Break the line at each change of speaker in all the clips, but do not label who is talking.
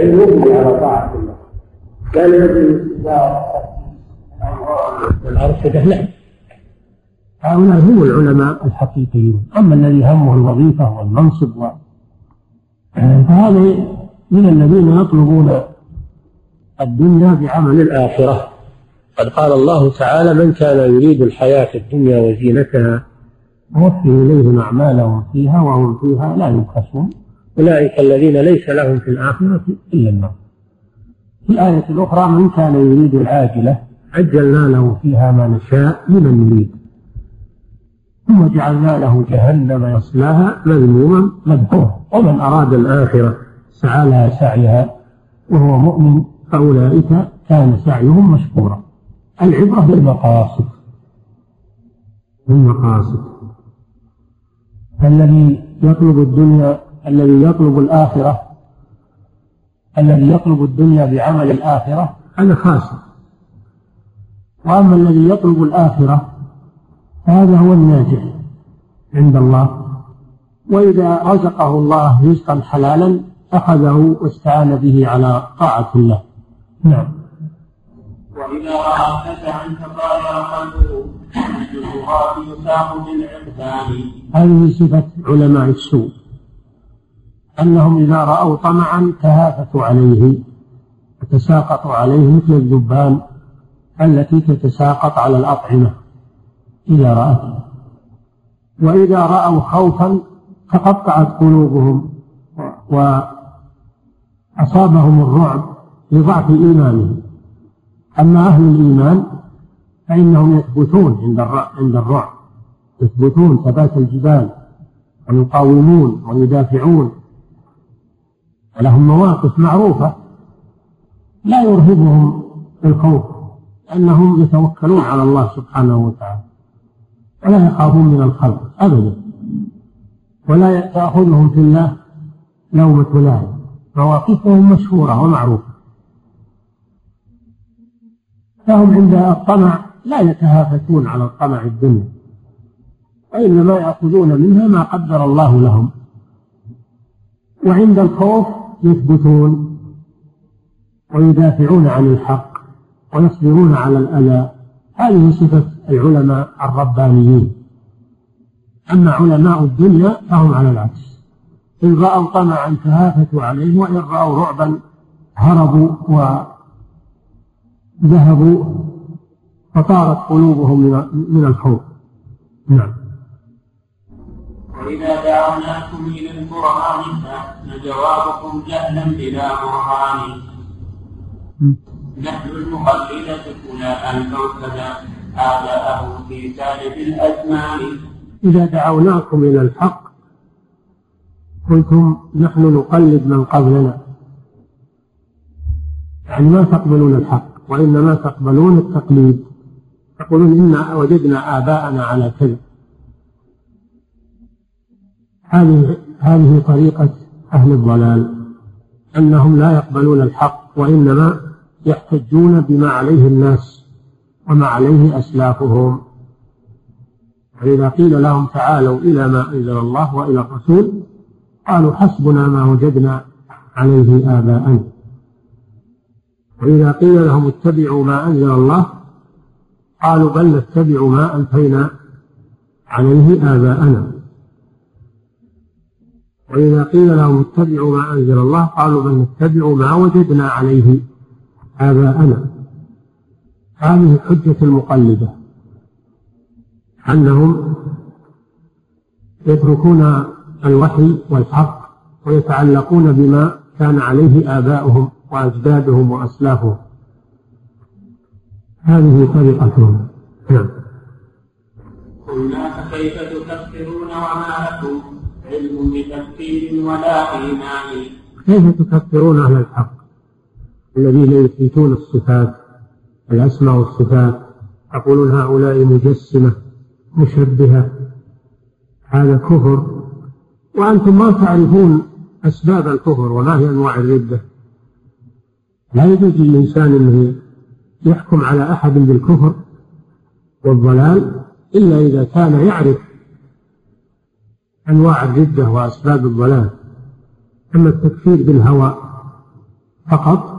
يبني على طاعة الله. لا لأجل والأرصدة لا هؤلاء هم العلماء الحقيقيون. أما الذي همه الوظيفة والمنصب و... فهذا من الذين يطلبون الدنيا بعمل الآخرة. قد قال الله تعالى من كان يريد الحياة الدنيا وزينتها نوفي إليهم أعمالهم فيها وهم فيها لا يبخسون. أولئك الذين ليس لهم في الآخرة إلا النار. في الآية الأخرى من كان يريد العاجلة عجلنا له فيها ما نشاء لمن نريد ثم جعلنا له جهنم يصلاها مذموما مدحورا ومن أراد الآخرة سعى لها سعيها وهو مؤمن فأولئك كان سعيهم مشكورا. العبرة بالمقاصد. بالمقاصد. الذي يطلب الدنيا الذي يطلب الآخرة الذي يطلب الدنيا بعمل الآخرة هذا خاسر وأما الذي يطلب الآخرة فهذا هو الناجح عند الله. وإذا رزقه الله رزقا حلالا أخذه واستعان به على طاعة الله. نعم.
وإذا رأى فزعا تطاير قلبه الجروحات يساق بالعرفان.
هذه صفة علماء السوء. أنهم إذا رأوا طمعا تهافتوا عليه وتساقطوا عليه مثل الذبان التي تتساقط على الأطعمة إذا رأته وإذا رأوا خوفا تقطعت قلوبهم وأصابهم الرعب لضعف إيمانهم. أما أهل الإيمان فإنهم يثبتون عند عند الرعب يثبتون ثبات الجبال ويقاومون ويدافعون ولهم مواقف معروفة لا يرهبهم الخوف أنهم يتوكلون على الله سبحانه وتعالى ولا يخافون من الخلق أبدا ولا تأخذهم في الله لومة لائم. مواقفهم مشهورة ومعروفة. فهم عند الطمع لا يتهافتون على الطمع الدنيا وإنما يأخذون منها ما قدر الله لهم. وعند الخوف يثبتون ويدافعون عن الحق ويصبرون على الأذى. هذه صفة العلماء الربانيين. أما علماء الدنيا فهم على العكس. إن رأوا طمعا تهافتوا عليه وإن رأوا رعبا هربوا وذهبوا فطارت قلوبهم من الخوف نعم.
وإذا دعوناكم إلى القرآن فجوابكم جهلا بلا برهان. نحن المقلدة هنا المعتدى آباءه في سالف الأزمان.
إذا دعوناكم إلى الحق قلتم نحن نقلد من قبلنا. يعني ما تقبلون الحق وإنما تقبلون التقليد. تقولون إنا وجدنا آباءنا على كذا هذه هذه طريقة أهل الضلال أنهم لا يقبلون الحق وإنما يحتجون بما عليه الناس وما عليه أسلافهم. فإذا قيل لهم تعالوا إلى ما أنزل الله وإلى الرسول قالوا حسبنا ما وجدنا عليه آباءنا. وإذا قيل لهم اتبعوا ما أنزل الله قالوا بل نتبع ما ألفينا عليه آباءنا. وإذا قيل لهم اتبعوا ما أنزل الله قالوا بل نتبع ما وجدنا عليه. آباءنا هذه حجة المقلدة. أنهم يتركون الوحي والحق ويتعلقون بما كان عليه آباؤهم وأجدادهم وأسلافهم. هذه طريقتهم. نعم.
قلنا فكيف تكفرون وما لكم؟ علم ولا إيمان.
كيف تكفرون أهل الحق؟ الذين يثبتون الصفات الأسماء والصفات يقولون هؤلاء مجسمة مشبهة. هذا كفر. وأنتم ما تعرفون أسباب الكفر وما هي أنواع الردة. لا يجوز للإنسان أنه يحكم على أحد بالكفر والضلال إلا إذا كان يعرف أنواع الردة وأسباب الضلال أما التكفير بالهوى فقط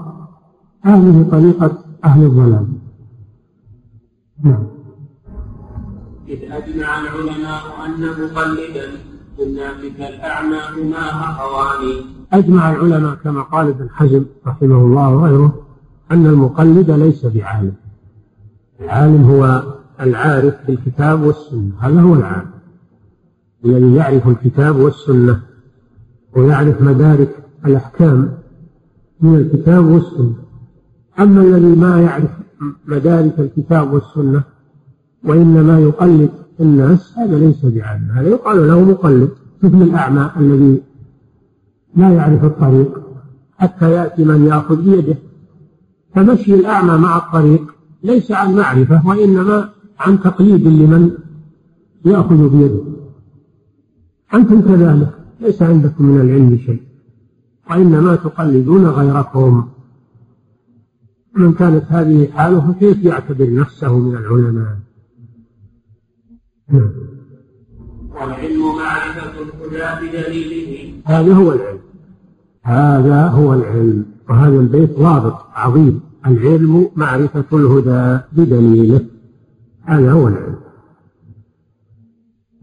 هذه طريقة أهل الضلال.
نعم. إذ أجمع العلماء أن مقلدا الناس كالأعمى هما أخوان
أجمع العلماء كما قال ابن حزم رحمه الله وغيره أن المقلد ليس بعالم. العالم هو العارف بالكتاب والسنة هذا هو العالم. الذي يعرف الكتاب والسنة ويعرف مدارك الأحكام من الكتاب والسنة. أما الذي ما يعرف مدارك الكتاب والسنة وإنما يقلد الناس هذا ليس بعالم هذا يقال له مقلد مثل الأعمى الذي لا يعرف الطريق حتى يأتي من يأخذ بيده. فمشي الأعمى مع الطريق ليس عن معرفة وإنما عن تقليد لمن يأخذ بيده. أنتم كذلك ليس عندكم من العلم شيء. وإنما تقلدون غيركم. من كانت هذه حاله فكيف يعتبر نفسه من العلماء؟
نعم. والعلم معرفة الهدى بدليله.
هذا هو العلم. هذا هو العلم. وهذا البيت ضابط عظيم. العلم معرفة الهدى بدليله. هذا هو العلم.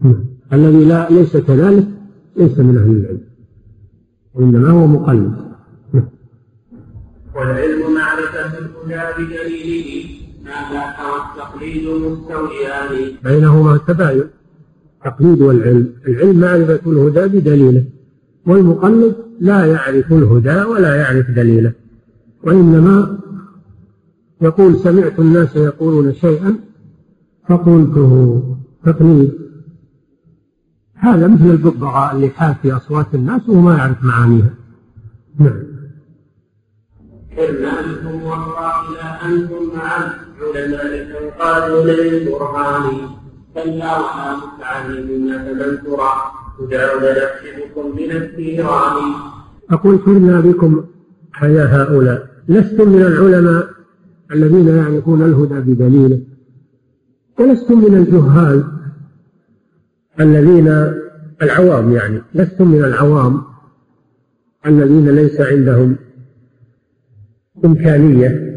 نعم. الذي لا ليس كذلك ليس من أهل العلم. وإنما هو مقلد.
والعلم معرفة الهدى بدليله ما ذاك والتقليد مستويان.
بينهما تباين. التقليد والعلم. العلم معرفة الهدى بدليله. والمقلد لا يعرف الهدى ولا يعرف دليله. وإنما يقول سمعت الناس يقولون شيئا فقلته. تقليد. هذا مثل الببغاء اللي حاف في أصوات الناس وهو ما يعرف معانيها. نعم.
كذلكم والله لا أنتم مع العلماء قالوا للبرهان كلا ولا متعلمين فمن ترى. تدعون نفسكم من الثيران
أقول كنا بكم يا هؤلاء لستم من العلماء الذين يعرفون الهدى بدليله ولستم من الجهال الذين العوام يعني لستم من العوام الذين ليس عندهم إمكانية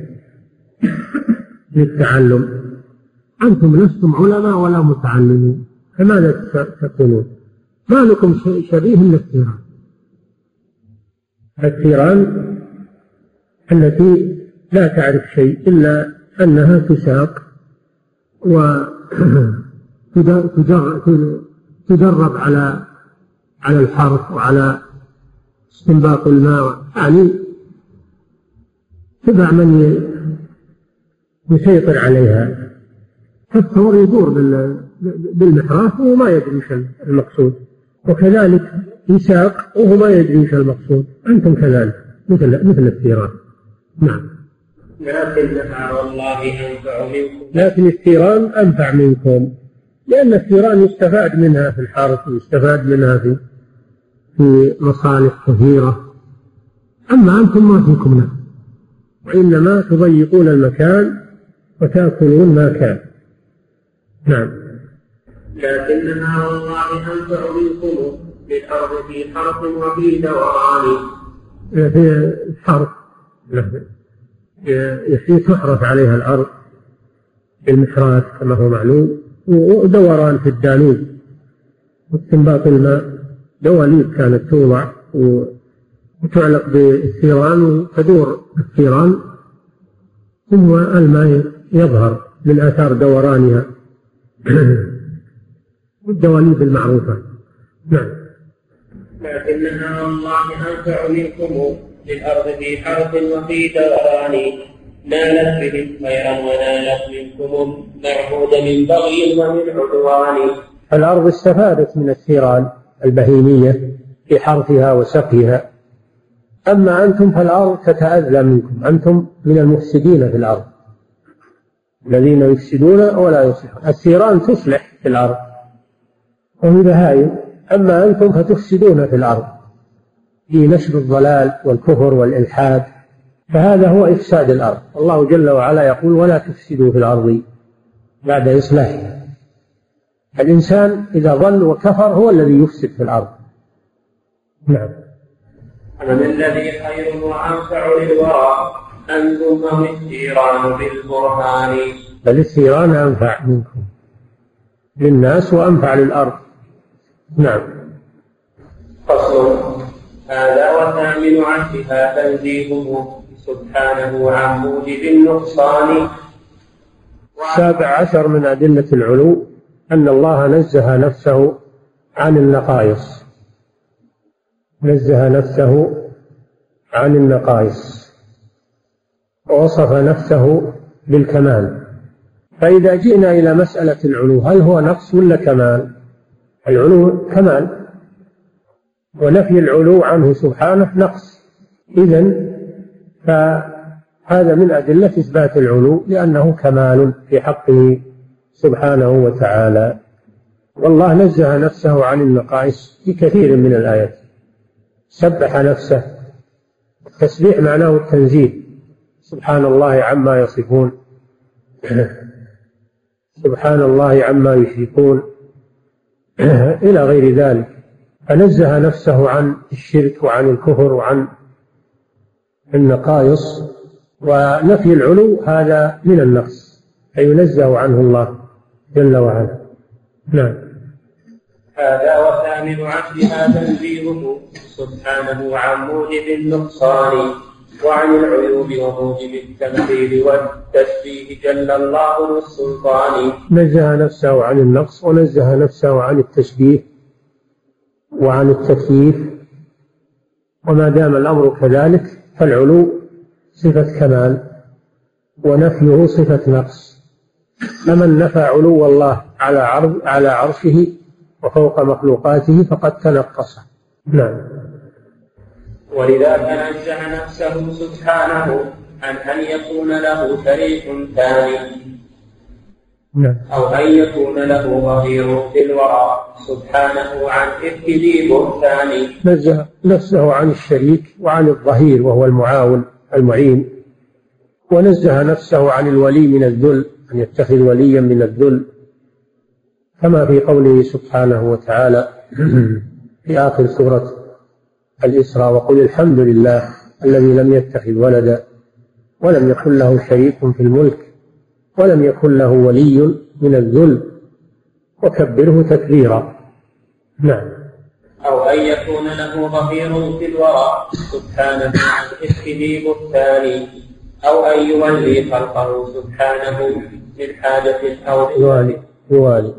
للتعلم أنتم لستم علماء ولا متعلمين فماذا تقولون؟ ما لكم شبيه إلا الثيران الثيران التي لا تعرف شيء إلا أنها تساق وتدرب على على الحرث وعلى استنباط الماء. يعني تبع من يسيطر عليها. فالثور يدور بالمحراث وهو ما يدري وش المقصود. وكذلك يساق وهو ما يدري وش المقصود. أنتم كذلك مثل مثل الثيران نعم.
لكن نفع والله أنفع منكم.
لكن الثيران أنفع منكم. لأن الثيران يستفاد منها في الحرث ويستفاد منها في في مصالح كثيرة. أما أنتم ما فيكم نفع وإنما تضيقون المكان وتأكلون ما كان. نعم.
لكنها والله أنفع منكم في الأرض في حرث وفي دوران
في الحرث يحيي تحرث عليها الأرض بالمحراث كما هو معلوم. ودوران في الدانوب واستنباط الماء. دواليب كانت توضع وتعلق بالثيران وتدور الثيران ثم الماء يظهر من آثار دورانها. والدواليب المعروفة. نعم.
لكنها والله أنفع منكم للأرض في حرث وفي دوران. نالت بهم خيرا ونالت منكم المعهود من بغي ومن عدوان.
الأرض استفادت من الثيران البهيمية في حرثها وسقيها. أما أنتم فالأرض تتأذى منكم. أنتم من المفسدين في الأرض. الذين يفسدون ولا يصلحون. الثيران تصلح في الأرض. وهي بهائم. أما أنتم فتفسدون في الأرض. في نشر الضلال والكفر والإلحاد. فهذا هو إفساد الأرض. الله جل وعلا يقول ولا تفسدوا في الأرض بعد إصلاحها. الإنسان إذا ظل وكفر هو الذي يفسد في الأرض. نعم.
فمن الذي خير وأنفع للورى أنتم أم الثيران بالبرهان
بل الثيران أنفع منكم للناس وأنفع للأرض. نعم.
فصل. هذا وثامن عهدها تنزيهه. سبحانه عن موجب النقصان.
السابع عشر من أدلة العلو أن الله نزه نفسه عن النقائص. نزه نفسه عن النقائص. ووصف نفسه بالكمال. فإذا جئنا إلى مسألة العلو هل هو نقص ولا كمال؟ العلو كمال. ونفي العلو عنه سبحانه نقص. إذا فهذا من أدلة إثبات العلو لأنه كمال في حقه سبحانه وتعالى. والله نزه نفسه عن النقائص في كثير من الآيات. سبح نفسه. التسبيح معناه التنزيه. سبحان الله عما يصفون. سبحان الله عما يشركون. إلى غير ذلك. فنزه نفسه عن الشرك وعن الكفر وعن النقائص ونفي العلو هذا من النقص فينزه عنه الله جل وعلا. نعم.
هذا وثامن عهدها تنزيهه سبحانه عن موجب النقصان وعن العيوب وموجب التمثيل والتشبيه جل الله السلطان
نزه نفسه عن النقص ونزه نفسه عن التشبيه وعن التكييف وما دام الأمر كذلك فالعلو صفة كمال ونفيه صفة نقص. فمن نفى علو الله على عرض على عرشه وفوق مخلوقاته فقد تنقص. نعم.
ولذا تنزه نفسه سبحانه عن أن يكون له شريك ثاني. أو أن يكون له ظهير في الورى سبحانه عن إفك ذي بهتان
نزه نفسه عن الشريك وعن الظهير وهو المعاون المعين. ونزه نفسه عن الولي من الذل أن يتخذ وليا من الذل. كما في قوله سبحانه وتعالى في آخر سورة الإسراء وقل الحمد لله الذي لم يتخذ ولدا ولم يكن له شريك في الملك. ولم يكن له ولي من الذل. وكبره تكبيرا. نعم.
أو أن يكون له ظهير في الورى سبحانه عن إفكه بهتان. أو أن يولي خلقه سبحانه من حاجة أو
يوالي يوالي.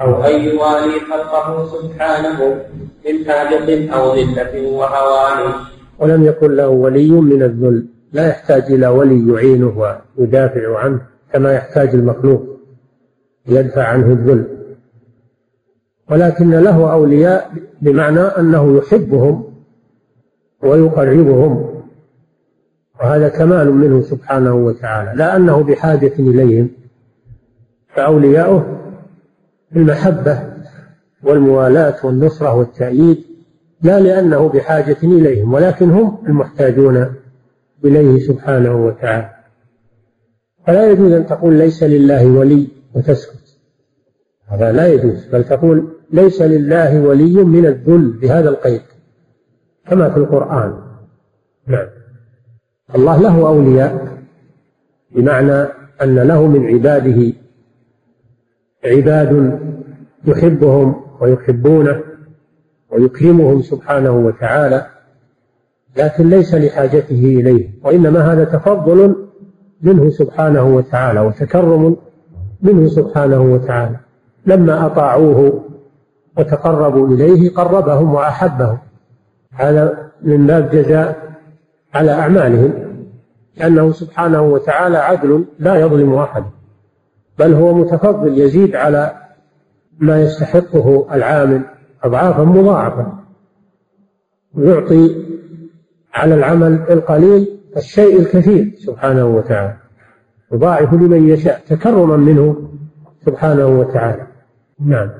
أو أن يوالي خلقه سبحانه من حاجة أو ذلة وهوان.
ولم يكن له ولي من الذل. لا يحتاج إلى ولي يعينه ويدافع عنه. كما يحتاج المخلوق يدفع عنه الذل. ولكن له أولياء بمعنى أنه يحبهم ويقربهم وهذا كمال منه سبحانه وتعالى. لا أنه بحاجة إليهم فأولياؤه المحبة والموالاة والنصرة والتأييد لا لأنه بحاجة إليهم ولكن هم المحتاجون إليه سبحانه وتعالى. فلا يجوز أن تقول ليس لله ولي وتسكت. هذا لا يجوز بل تقول ليس لله ولي من الذل بهذا القيد كما في القرآن. نعم. الله له أولياء بمعنى أن له من عباده عباد يحبهم ويحبونه ويكرمهم سبحانه وتعالى لكن ليس لحاجته إليه وإنما هذا تفضل منه سبحانه وتعالى وتكرم منه سبحانه وتعالى. لما أطاعوه وتقربوا إليه قربهم وأحبهم. هذا من باب جزاء على أعمالهم لأنه سبحانه وتعالى عدل لا يظلم أحد. بل هو متفضل يزيد على ما يستحقه العامل أضعافا مضاعفة يعطي على العمل القليل الشيء الكثير سبحانه وتعالى. يضاعف لمن يشاء تكرما منه سبحانه وتعالى. نعم.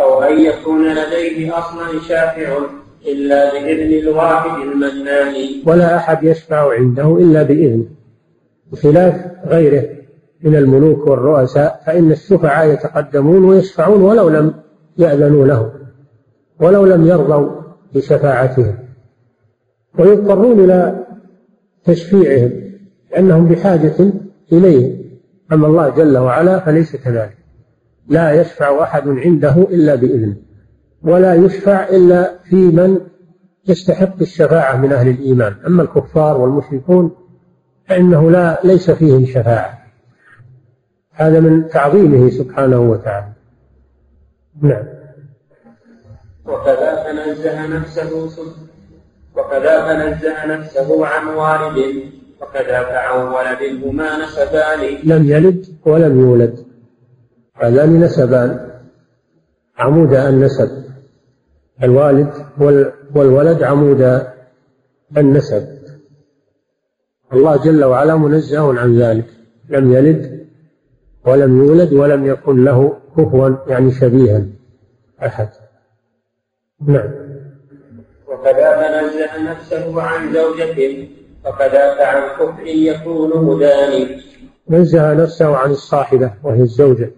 أو أن يكون لديه أصلا شافع إلا بإذن الواحد المنان.
ولا أحد يشفع عنده إلا بإذنه بخلاف غيره من الملوك والرؤساء فإن الشفعاء يتقدمون ويشفعون ولو لم يأذنوا له ولو لم يرضوا بشفاعتهم. ويضطرون إلى تشفيعهم لأنهم بحاجة إليه أما الله جل وعلا فليس كذلك. لا يشفع أحد عنده إلا بإذنه. ولا يشفع إلا في من يستحق الشفاعة من أهل الإيمان. أما الكفار والمشركون فإنه لا ليس فيهم شفاعة. هذا من تعظيمه سبحانه وتعالى. نعم.
وكذا تنزه نفسه وكذا تنزه نفسه عن والد وكذاك عن ولد هما نسبان.
لم يلد ولم يولد. هذان نسبان. عمود النسب الوالد والولد عمود النسب. الله جل وعلا منزه عن ذلك. لم يلد ولم يولد ولم يكن له كفوا يعني شبيها أحد. نعم.
وكذا تنزه نفسه عن زوجته وكذاك عن كفر يكون مداني
نزه نفسه عن الصاحبة وهي الزوجة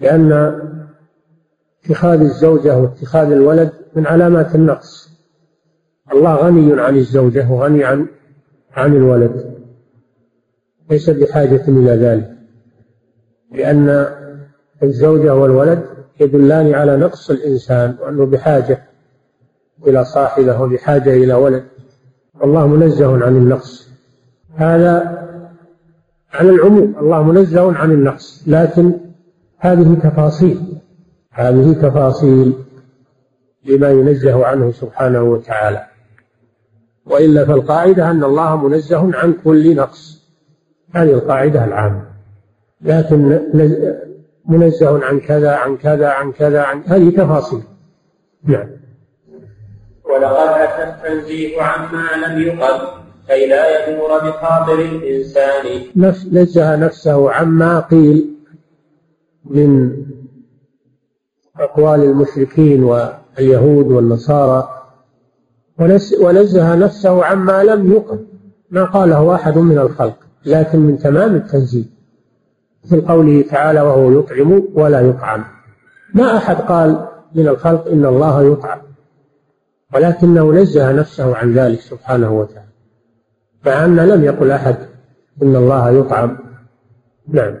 لأن اتخاذ الزوجة واتخاذ الولد من علامات النقص. الله غني عن الزوجة وغني عن عن الولد. ليس بحاجة إلى ذلك لأن الزوجة والولد يدلان على نقص الإنسان وأنه بحاجة إلى صاحبة وبحاجة إلى ولد. الله منزه عن النقص. هذا على العموم الله منزه عن النقص. لكن هذه تفاصيل. هذه تفاصيل لما ينزه عنه سبحانه وتعالى. وإلا فالقاعدة أن الله منزه عن كل نقص. هذه القاعدة العامة. لكن منزه عن كذا عن كذا عن كذا عن هذه تفاصيل. نعم.
ولقد أتى التنزيه عما لم يقل كي لا يدور بخاطر الإنسان.
نفس نزه نفسه عما قيل من أقوال المشركين واليهود والنصارى. ونزه نفسه عما لم يقل ما قاله أحد من الخلق لكن من تمام التنزيه. مثل قوله تعالى وهو يطعم ولا يطعم. ما أحد قال من الخلق إن الله يطعم. ولكنه نزه نفسه عن ذلك سبحانه وتعالى. مع أن لم يقل أحد إن الله يطعم. نعم.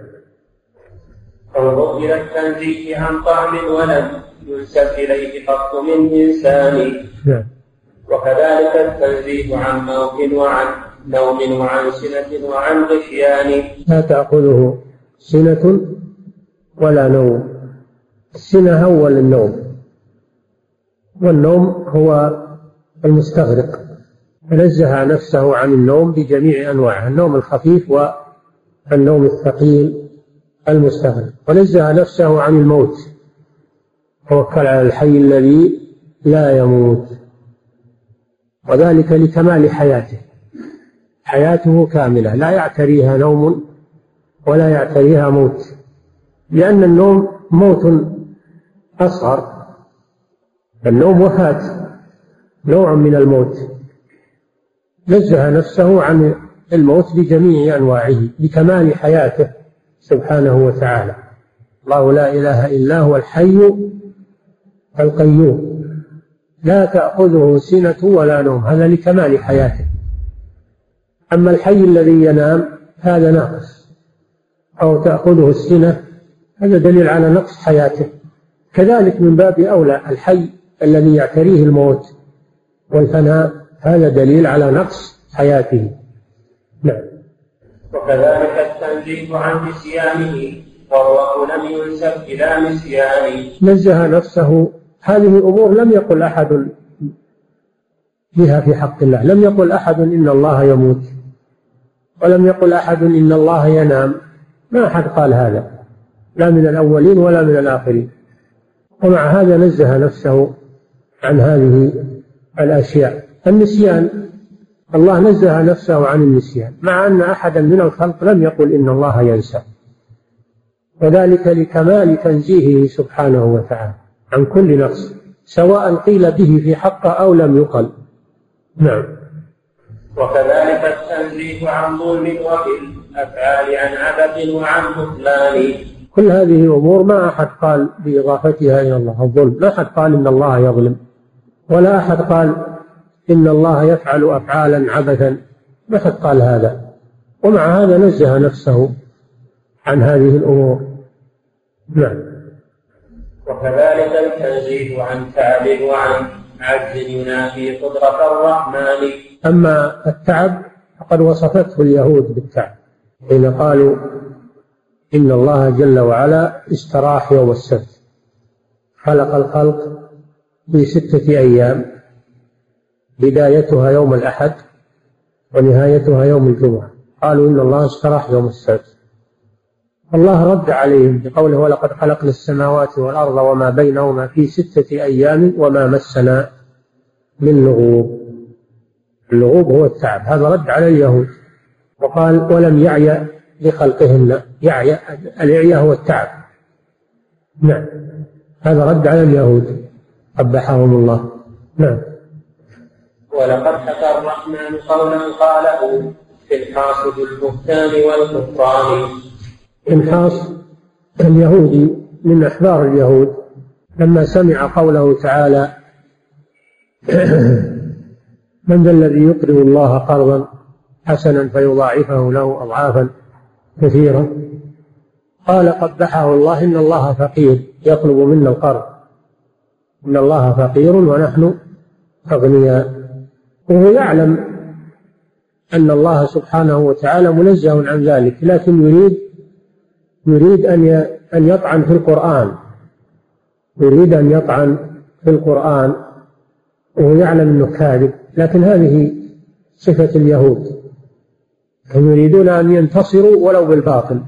انظر إلى التنزيه عن طعم ولم ينسب إليه قط من إنسان
نعم.
وكذلك التنزيه عن موت وعن نوم وعن سنة وعن غشيان.
لا تأخذه سنة ولا نوم. السنة أول النوم. والنوم هو المستغرق. نزه نفسه عن النوم بجميع أنواعه النوم الخفيف والنوم الثقيل المستغرق. ونزه نفسه عن الموت. توكل على الحي الذي لا يموت. وذلك لكمال حياته. حياته كاملة. لا يعتريها نوم ولا يعتريها موت. لأن النوم موت أصغر النوم وفاة نوع من الموت. نزه نفسه عن الموت بجميع أنواعه لكمال حياته سبحانه وتعالى. الله لا إله إلا هو الحي القيوم. لا تأخذه سنة ولا نوم هذا لكمال حياته. أما الحي الذي ينام هذا ناقص. أو تأخذه السنة هذا دليل على نقص حياته. كذلك من باب أولى الحي الذي يعتريه الموت والفناء هذا دليل على نقص حياته. نعم.
وكذلك التنزيه عن نسيانه وهو لم ينسب إلى نسيان
نزه نفسه. هذه أمور لم يقل أحد بها في حق الله. لم يقل أحد إن الله يموت ولم يقل أحد إن الله ينام. ما أحد قال هذا. لا من الأولين ولا من الآخرين. ومع هذا نزه نفسه. عن هذه الأشياء. النسيان الله نزه نفسه عن النسيان مع أن أحدا من الخلق لم يقل إن الله ينسى. وذلك لكمال تنزيهه سبحانه وتعالى عن كل نقص سواء قيل به في حقه أو لم يقل. نعم.
وكذلك التنزيه عن ظلم وفي الأفعال عن عبث وعن بطلان.
كل هذه أمور ما أحد قال بإضافتها إلى الله الظلم. ما أحد قال إن الله يظلم. ولا أحد قال إن الله يفعل أفعالا عبثا متى قال هذا. ومع هذا نزه نفسه عن هذه الأمور. نعم.
وكذلك التنزيه عن تعب وعن عجز ينافي قدرة الرحمن.
أما التعب فقد وصفته اليهود بالتعب حين قالوا إن الله جل وعلا استراح يوم السبت خلق الخلق في ستة أيام بدايتها يوم الأحد ونهايتها يوم الجمعة. قالوا إن الله استراح يوم السبت. الله رد عليهم بقوله ولقد خلقنا السماوات والأرض وما بينهما في ستة أيام وما مسنا من لغوب. اللغوب هو التعب. هذا رد على اليهود. وقال ولم يعي لخلقهن. يعي الإعياء هو التعب. نعم هذا رد على اليهود. قبحهم الله. نعم.
ولقد حكى الرحمن قولا قاله في الحاصد البهتان والكفران.
انحاص اليهودي من أحبار اليهود. لما سمع قوله تعالى من ذا الذي يقرض الله قرضا حسنا فيضاعفه له أضعافا كثيرة قال قبحه الله إن الله فقير يطلب منا القرض. إن الله فقير ونحن أغنياء. وهو يعلم أن الله سبحانه وتعالى منزه عن ذلك لكن يريد يريد أن أن يطعن في القرآن. يريد أن يطعن في القرآن. وهو يعلم أنه كاذب. لكن هذه صفة اليهود. هم يريدون أن ينتصروا ولو بالباطل.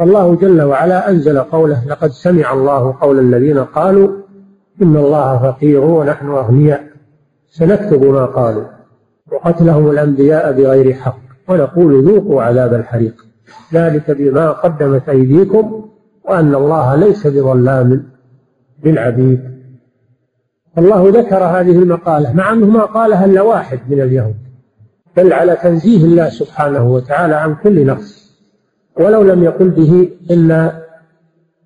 الله جل وعلا أنزل قوله لقد سمع الله قول الذين قالوا إن الله فقير ونحن أغنياء. سنكتب ما قالوا. وقتلهم الأنبياء بغير حق. ونقول ذوقوا عذاب الحريق. ذلك بما قدمت أيديكم وأن الله ليس بظلام للعبيد. الله ذكر هذه المقالة مع أنه ما قالها إلا واحد من اليهود. بل على تنزيه الله سبحانه وتعالى عن كل نقص ولو لم يقل به إلا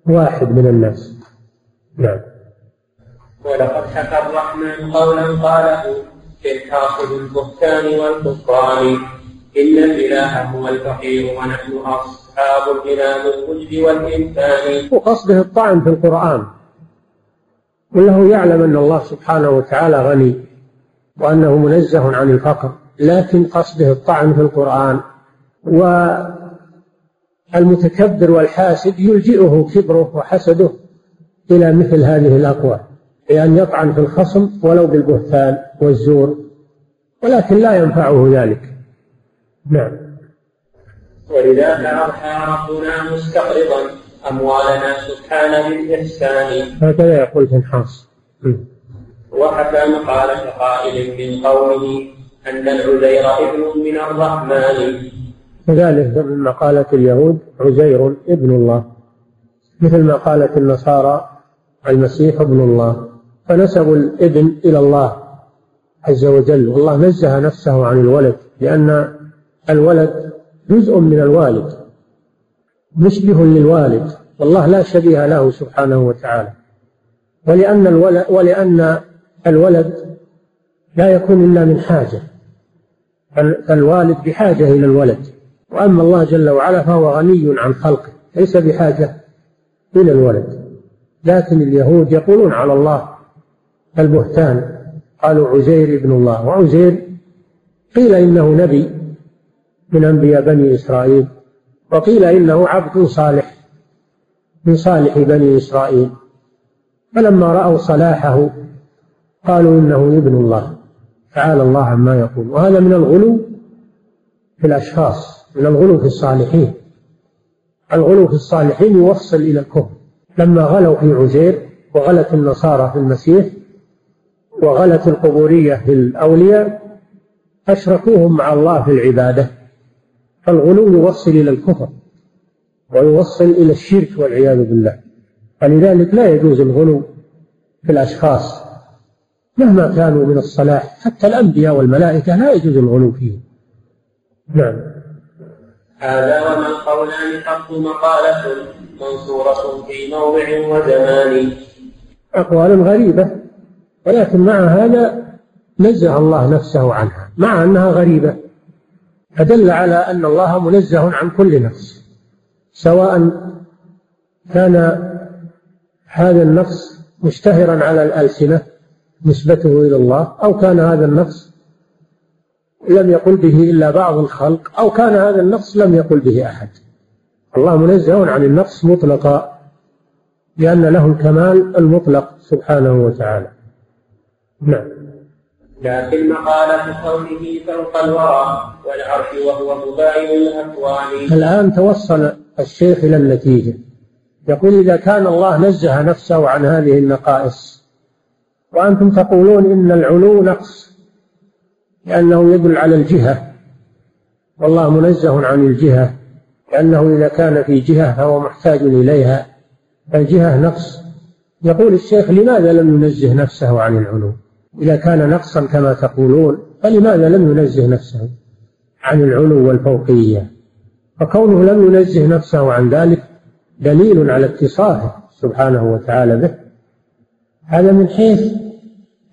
واحد من الناس. نعم.
ولقد حكى الرحمن قولا قاله في الحاصل البهتان والكفران. إن الإله هو الفقير ونحن أصحاب الإله الوجد والإمكان
وقصده الطعن في القرآن. وله يعلم أن الله سبحانه وتعالى غني وأنه منزه عن الفقر. لكن قصده الطعن في القرآن والمتكبر والحاسد يلجئه كبره وحسده إلى مثل هذه الأقوال. بأن يطعن في الخصم ولو بالبهتان والزور ولكن لا ينفعه ذلك. نعم.
ولذاك أضحى ربنا مستقرضا أموالنا سبحانه بالإحسان
هكذا يقول فنحاص
وحكى مقالة قائل من قومه أن العزير ابن من الرحمن.
كذلك من مقالة اليهود عزير ابن الله. مثل ما قالت النصارى المسيح ابن الله. فنسبوا الابن إلى الله عز وجل. والله نزه نفسه عن الولد لأن الولد جزء من الوالد مشبه للوالد. والله لا شبيه له سبحانه وتعالى. ولأن الولد ولأن الولد لا يكون إلا من حاجة. فالوالد بحاجة إلى الولد. وأما الله جل وعلا فهو غني عن خلقه ليس بحاجة إلى الولد. لكن اليهود يقولون على الله البهتان. قالوا عزير ابن الله. وعزير قيل إنه نبي من أنبياء بني إسرائيل وقيل إنه عبد صالح من صالح بني إسرائيل. فلما رأوا صلاحه قالوا إنه ابن الله. تعالى الله عما يقول. وهذا من الغلو في الأشخاص من الغلو في الصالحين. الغلو في الصالحين يوصل إلى الكفر. لما غلوا في عزير وغلت النصارى في المسيح وغلت القبورية في الأولياء أشركوهم مع الله في العبادة فالغلو يوصل إلى الكفر ويوصل إلى الشرك والعياذ بالله. فلذلك لا يجوز الغلو في الأشخاص مهما كانوا من الصلاح حتى الأنبياء والملائكة لا يجوز الغلو فيهم. نعم.
هذا وما القولان حق مقالة منصورة في موضع وزمان.
أقوال غريبة. ولكن مع هذا نزه الله نفسه عنها مع أنها غريبة فدل على أن الله منزه عن كل نفس سواء كان هذا النفس مشتهرا على الألسنة نسبته إلى الله أو كان هذا النفس لم يقل به إلا بعض الخلق أو كان هذا النقص لم يقل به أحد. الله منزه عن النقص مطلقا لأن له الكمال المطلق سبحانه وتعالى. نعم.
لكن مقالة كونه فوق الورى والعرش وهو مباين الأكوان
الآن توصل الشيخ إلى النتيجة. يقول إذا كان الله نزه نفسه عن هذه النقائص. وأنتم تقولون إن العلو نقص لأنه يدل على الجهة. والله منزه عن الجهة. لأنه إذا كان في جهة فهو محتاج إليها. فالجهة نقص. يقول الشيخ لماذا لم ينزه نفسه عن العلو؟ إذا كان نقصا كما تقولون فلماذا لم ينزه نفسه عن العلو والفوقية؟ فكونه لم ينزه نفسه عن ذلك دليل على اتصافه سبحانه وتعالى به. هذا من حيث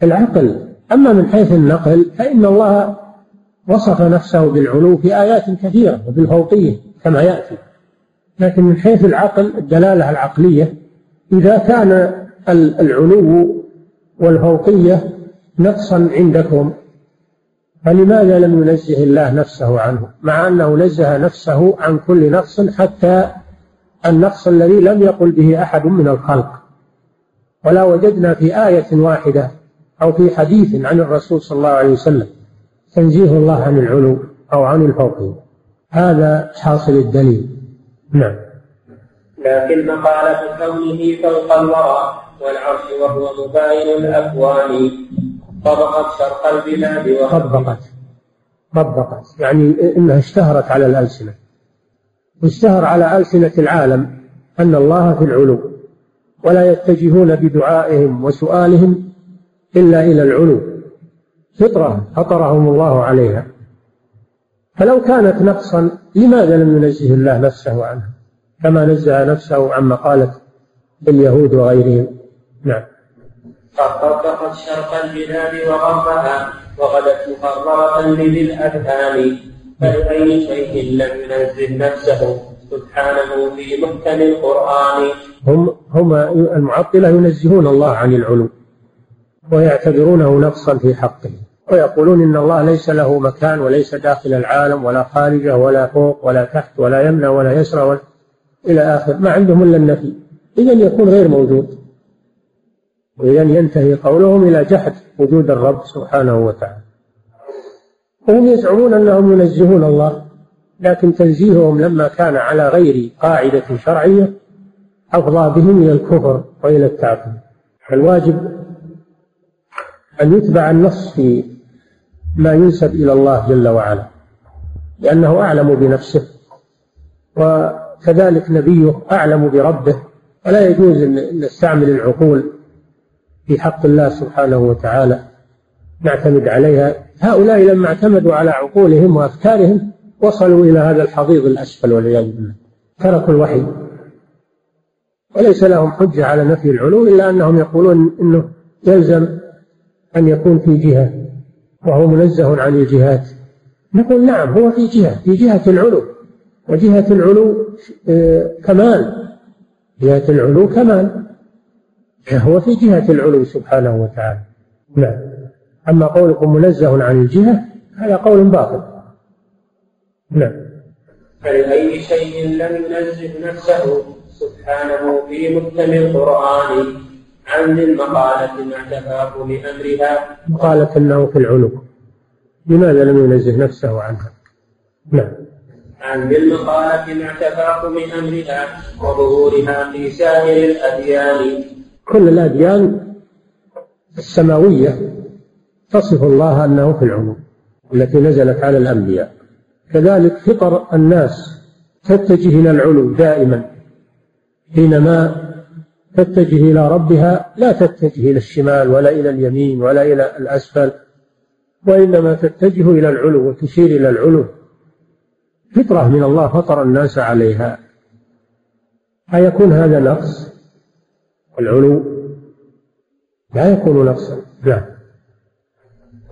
العقل. أما من حيث النقل فإن الله وصف نفسه بالعلو في آيات كثيرة وبالفوقية كما يأتي. لكن من حيث العقل الدلالة العقلية إذا كان العلو والفوقية نقصا عندكم؟ فلماذا لم ينزه الله نفسه عنه؟ مع أنه نزه نفسه عن كل نقص حتى النقص الذي لم يقل به أحد من الخلق. ولا وجدنا في آية واحدة أو في حديث عن الرسول صلى الله عليه وسلم تنزيه الله عن العلو أو عن الفوقية هذا حاصل الدليل. نعم.
لكن مقالة كونه فوق الورى والعرش وهو مباين الأكوان. طبقت شرق البلاد
طبقت. طبقت. يعني إنها اشتهرت على الألسنة. اشتهر على ألسنة العالم أن الله في العلو ولا يتجهون بدعائهم وسؤالهم إلا إلى العلو. فطرة فطرهم الله عليها. فلو كانت نقصا لماذا لم ينزه الله نفسه عنها؟ كما نزه نفسه عما قالت اليهود وغيرهم. نعم.
قد شرق البلاد وغربها وغدت مقررة لذي الأذهان فلأي شيء لم ينزه نفسه؟ سبحانه في محكم القرآن.
هم هم المعطلة ينزهون الله عن العلو ويعتبرونه نقصا في حقه ويقولون إن الله ليس له مكان وليس داخل العالم ولا خارجه ولا فوق ولا تحت ولا يمنى ولا يسرى ولا إلى آخر ما عندهم إلا النفي. إذا يكون غير موجود. وإذا ينتهي قولهم إلى جحد وجود الرب سبحانه وتعالى. وهم يزعمون أنهم ينزهون الله لكن تنزيههم لما كان على غير قاعدة شرعية أفضى بهم إلى الكفر وإلى التعطيل الواجب أن يتبع النص في ما ينسب إلى الله جل وعلا لأنه أعلم بنفسه وكذلك نبيه أعلم بربه. ولا يجوز أن نستعمل العقول في حق الله سبحانه وتعالى نعتمد عليها. هؤلاء لما اعتمدوا على عقولهم وأفكارهم وصلوا إلى هذا الحضيض الأسفل والعياذ بالله. تركوا الوحي. وليس لهم حجة على نفي العلو إلا أنهم يقولون أنه يلزم أن يكون في جهة وهو منزه عن الجهات. نقول نعم هو في جهة في جهة العلو. وجهة العلو آه، كمال. جهة العلو كمال. هو في جهة العلو سبحانه وتعالى. نعم. أما قولكم منزه عن الجهة هذا قول باطل. نعم.
فلأي شيء لم ينزه نفسه سبحانه في محكم القرآن عن المقالة مع تفاقم أمرها
قالت أنه في العلو لماذا لم ينزه نفسه عنها؟ نعم.
عن المقالة مع تفاقم أمرها وظهورها في سائر الأديان.
كل الأديان السماوية تصف الله أنه في العلو التي نزلت على الأنبياء. كذلك فطر الناس تتجه إلى العلو دائما حينما تتجه إلى ربها لا تتجه إلى الشمال ولا إلى اليمين ولا إلى الأسفل وإنما تتجه إلى العلو وتشير إلى العلو. فطرة من الله فطر الناس عليها. أيكون هذا نقص؟ العلو لا يكون نقصا. نعم.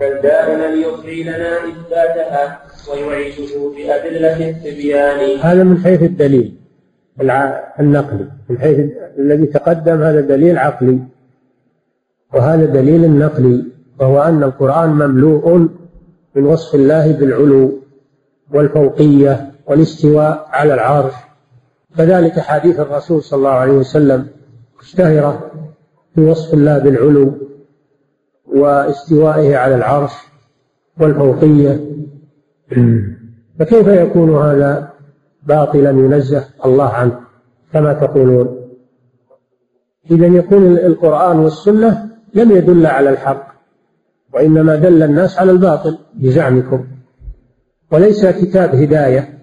بل دائما يصغي لنا إثباتها ويعيشه بأدلة التبيان.
هذا من حيث الدليل النقلي من حيث الذي تقدم هذا دليل عقلي. وهذا دليل نقلي وهو أن القرآن مملوء من وصف الله بالعلو والفوقية والاستواء على العرش. كذلك حديث الرسول صلى الله عليه وسلم مشتهرة في وصف الله بالعلو واستوائه على العرش والفوقية فكيف يكون هذا باطلا ينزه الله عنه؟ كما تقولون. إذا يكون القرآن والسنة لم يدل على الحق وإنما دل الناس على الباطل بزعمكم. وليس كتاب هداية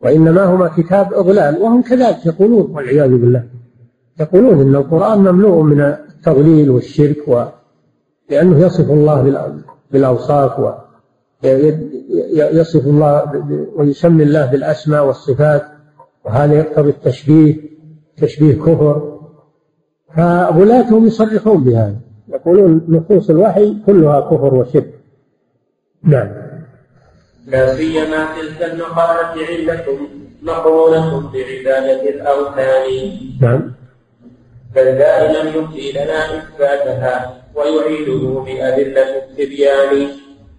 وإنما هما كتاب إضلال وهم كذلك يقولون والعياذ بالله. يقولون إن القرآن مملوء من التضليل والشرك و لأنه يصف الله بالأوصاف ويصف الله ويسمي الله بالأسماء والصفات وهذا يقتضي التشبيه تشبيه كفر. فغلاتهم يصرحون بهذا. يقولون نصوص الوحي كلها كفر وشرك. نعم.
لا سيما تلك المقالة علة مقرونة بعبادة الأوثان.
نعم.
بل دائما يؤتي لنا إثباتها ويعيده بأدلة التبيان.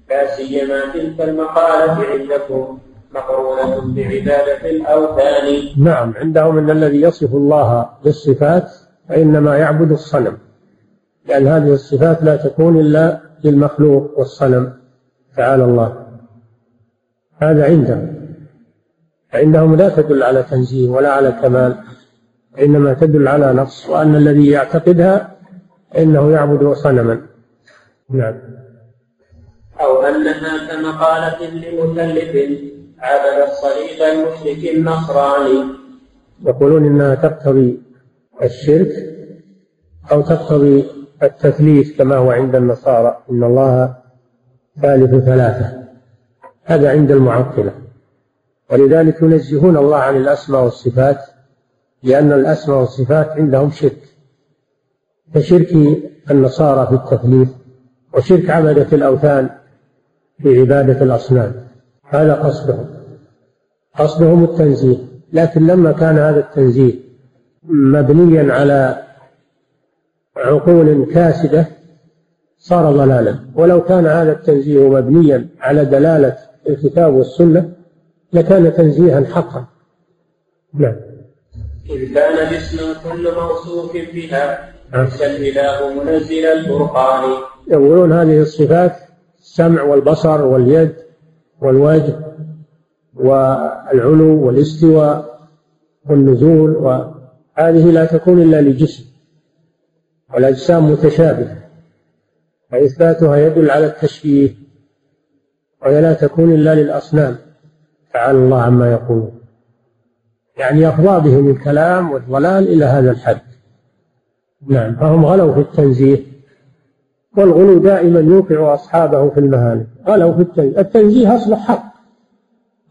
لا سيما تلك المقالة عندكم مقرونة بعبادة الأوثان.
نعم عندهم أن الذي يصف الله بالصفات فإنما يعبد الصنم. لأن هذه الصفات لا تكون إلا للمخلوق والصنم. تعالى الله. هذا عندهم. فعندهم لا تدل على تنزيه ولا على كمال. إنما تدل على نقص وأن الذي يعتقدها إنه يعبد صنما. نعم.
أو أنها كمقالة لمثلث عبد الصليب المشرك النصراني.
يقولون إنها تقتضي الشرك أو تقتضي التثليث كما هو عند النصارى إن الله ثالث ثلاثة. هذا عند المعطلة. ولذلك ينزهون الله عن الأسماء والصفات لأن الأسماء والصفات عندهم شرك كشرك النصارى في التثليث وشرك عبدة الأوثان في عبادة الأصنام. هذا قصدهم قصدهم التنزيه. لكن لما كان هذا التنزيه مبنيا على عقول كاسدة صار ضلالا. ولو كان هذا التنزيه مبنيا على دلالة الكتاب والسنة لكان تنزيها حقا. نعم.
إذ كان الاسم كل موصوف بها ليس الإله منزل الفرقان.
يقولون هذه الصفات السمع والبصر واليد والوجه والعلو والاستواء والنزول وهذه لا تكون إلا لجسم والأجسام متشابهة فإثباتها يدل على التشبيه وهي لا تكون إلا للأصنام تعالى الله عما يقولون. يعني أفضى بهم الكلام والضلال إلى هذا الحد. نعم فهم غلوا في التنزيه والغلو دائما يوقع أصحابه في المهالك غلوا في التنزيه التنزيه أصله حق.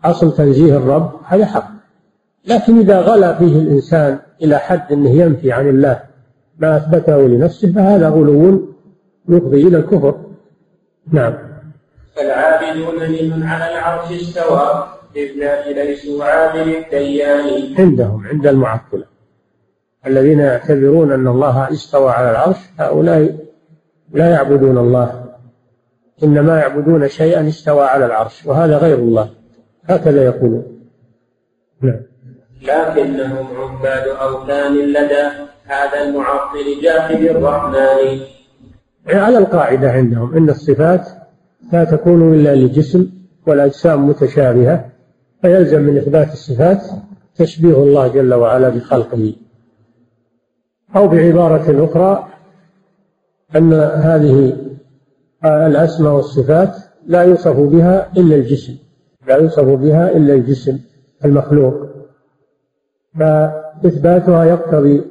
أصل تنزيه الرب هذا حق. لكن إذا غلا فيه الإنسان إلى حد أنه ينفي عن الله ما أثبته لنفسه فهذا غلو يفضي إلى الكفر. نعم.
فالعابدون لمن على العرش استوى. إذ ليسوا عابد الديان
عندهم عند المعطلة الذين يعتبرون أن الله استوى على العرش هؤلاء لا يعبدون الله إنما يعبدون شيئا استوى على العرش وهذا غير الله. هكذا يقولون.
نعم. لكنهم عباد أوثان لدى هذا المعطل جاحد الرحمن.
على القاعدة عندهم أن الصفات لا تكون إلا لجسم والأجسام متشابهة. فيلزم من إثبات الصفات تشبيه الله جل وعلا بخلقه. أو بعبارة أخرى أن هذه الأسماء والصفات لا يوصف بها إلا الجسم لا يوصف بها إلا الجسم المخلوق. فإثباتها يقتضي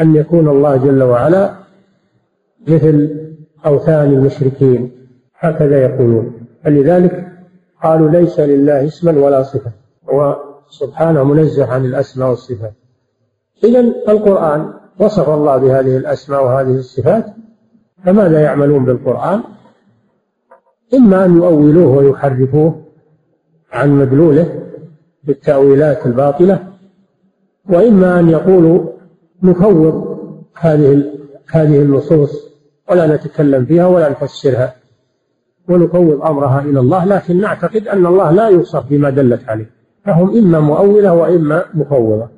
أن يكون الله جل وعلا مثل أوثان المشركين هكذا يقولون. فلذلك قالوا ليس لله اسما ولا صفة. هو سبحانه منزه عن الأسماء والصفات. إذا القرآن وصف الله بهذه الأسماء وهذه الصفات فماذا يعملون بالقرآن؟ إما أن يؤولوه ويحرفوه عن مدلوله بالتأويلات الباطلة وإما أن يقولوا نفوض هذه هذه النصوص ولا نتكلم فيها ولا نفسرها. ونفوض أمرها إلى الله لكن نعتقد أن الله لا يوصف بما دلت عليه. فهم إما مؤولة وإما مفوضة.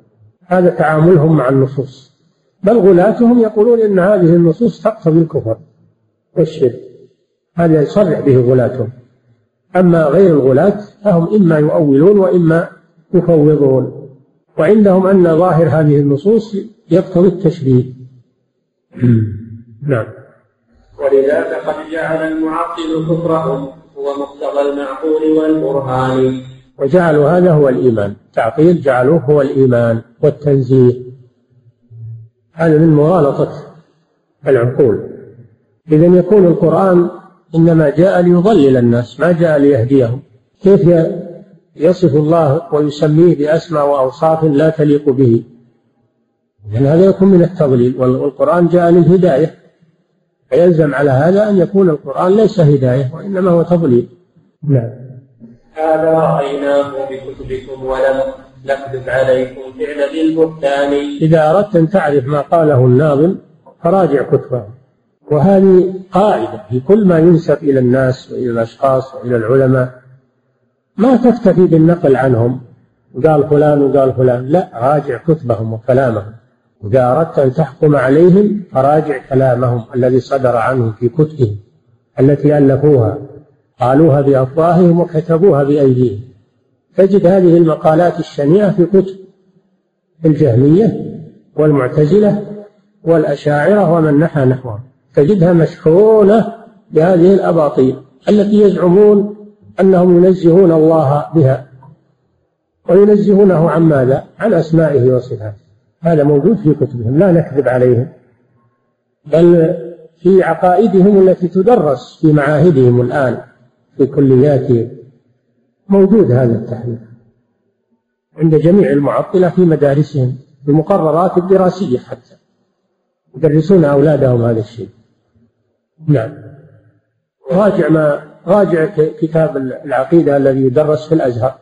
هذا تعاملهم مع النصوص. بل غلاتهم يقولون إن هذه النصوص تقتضي الكفر والشرك. هذا يصرح به غلاتهم. أما غير الغلاة فهم إما يؤولون وإما يفوضون. وعندهم أن ظاهر هذه النصوص يقتضي التشريع نعم.
ولذاك قد جعل المعطل كفرهم هو مقتضى المعقول والبرهان.
وجعلوا هذا هو الإيمان. تعطيل جعلوه هو الإيمان والتنزيه. هذا من مغالطة العقول. إذا يكون القرآن إنما جاء ليضلل الناس ما جاء ليهديهم. كيف يصف الله ويسميه بأسماء وأوصاف لا تليق به؟ لأن هذا يكون من التضليل. والقرآن جاء للهداية. فيلزم على هذا أن يكون القرآن ليس هداية وإنما هو تضليل. نعم.
هذا رأيناه بكتبكم ولم نكذب عليكم فعل بالبهتان.
إذا أردت أن تعرف ما قاله الناظم فراجع كتبه. وهذه قاعدة في كل ما ينسب إلى الناس وإلى الأشخاص وإلى العلماء. ما تكتفي بالنقل عنهم؟ قال فلان وقال فلان. لا راجع كتبهم وكلامهم. إذا أردت أن تحكم عليهم فراجع كلامهم الذي صدر عنهم في كتبهم التي ألفوها قالوها بأفواههم وكتبوها بأيديهم. تجد هذه المقالات الشنيعة في كتب الجهمية والمعتزلة والأشاعرة ومن نحى نحوهم. تجدها مشحونة بهذه الأباطيل التي يزعمون أنهم ينزهون الله بها. وينزهونه عن ماذا؟ عن أسمائه وصفاته. هذا موجود في كتبهم لا نكذب عليهم. بل في عقائدهم التي تدرس في معاهدهم الآن في كلياتهم. موجود هذا التحريف عند جميع المعطلة في مدارسهم في المقررات الدراسية حتى. يدرسون أولادهم هذا الشيء. نعم. راجع ما راجع كتاب العقيدة الذي يدرس في الأزهر.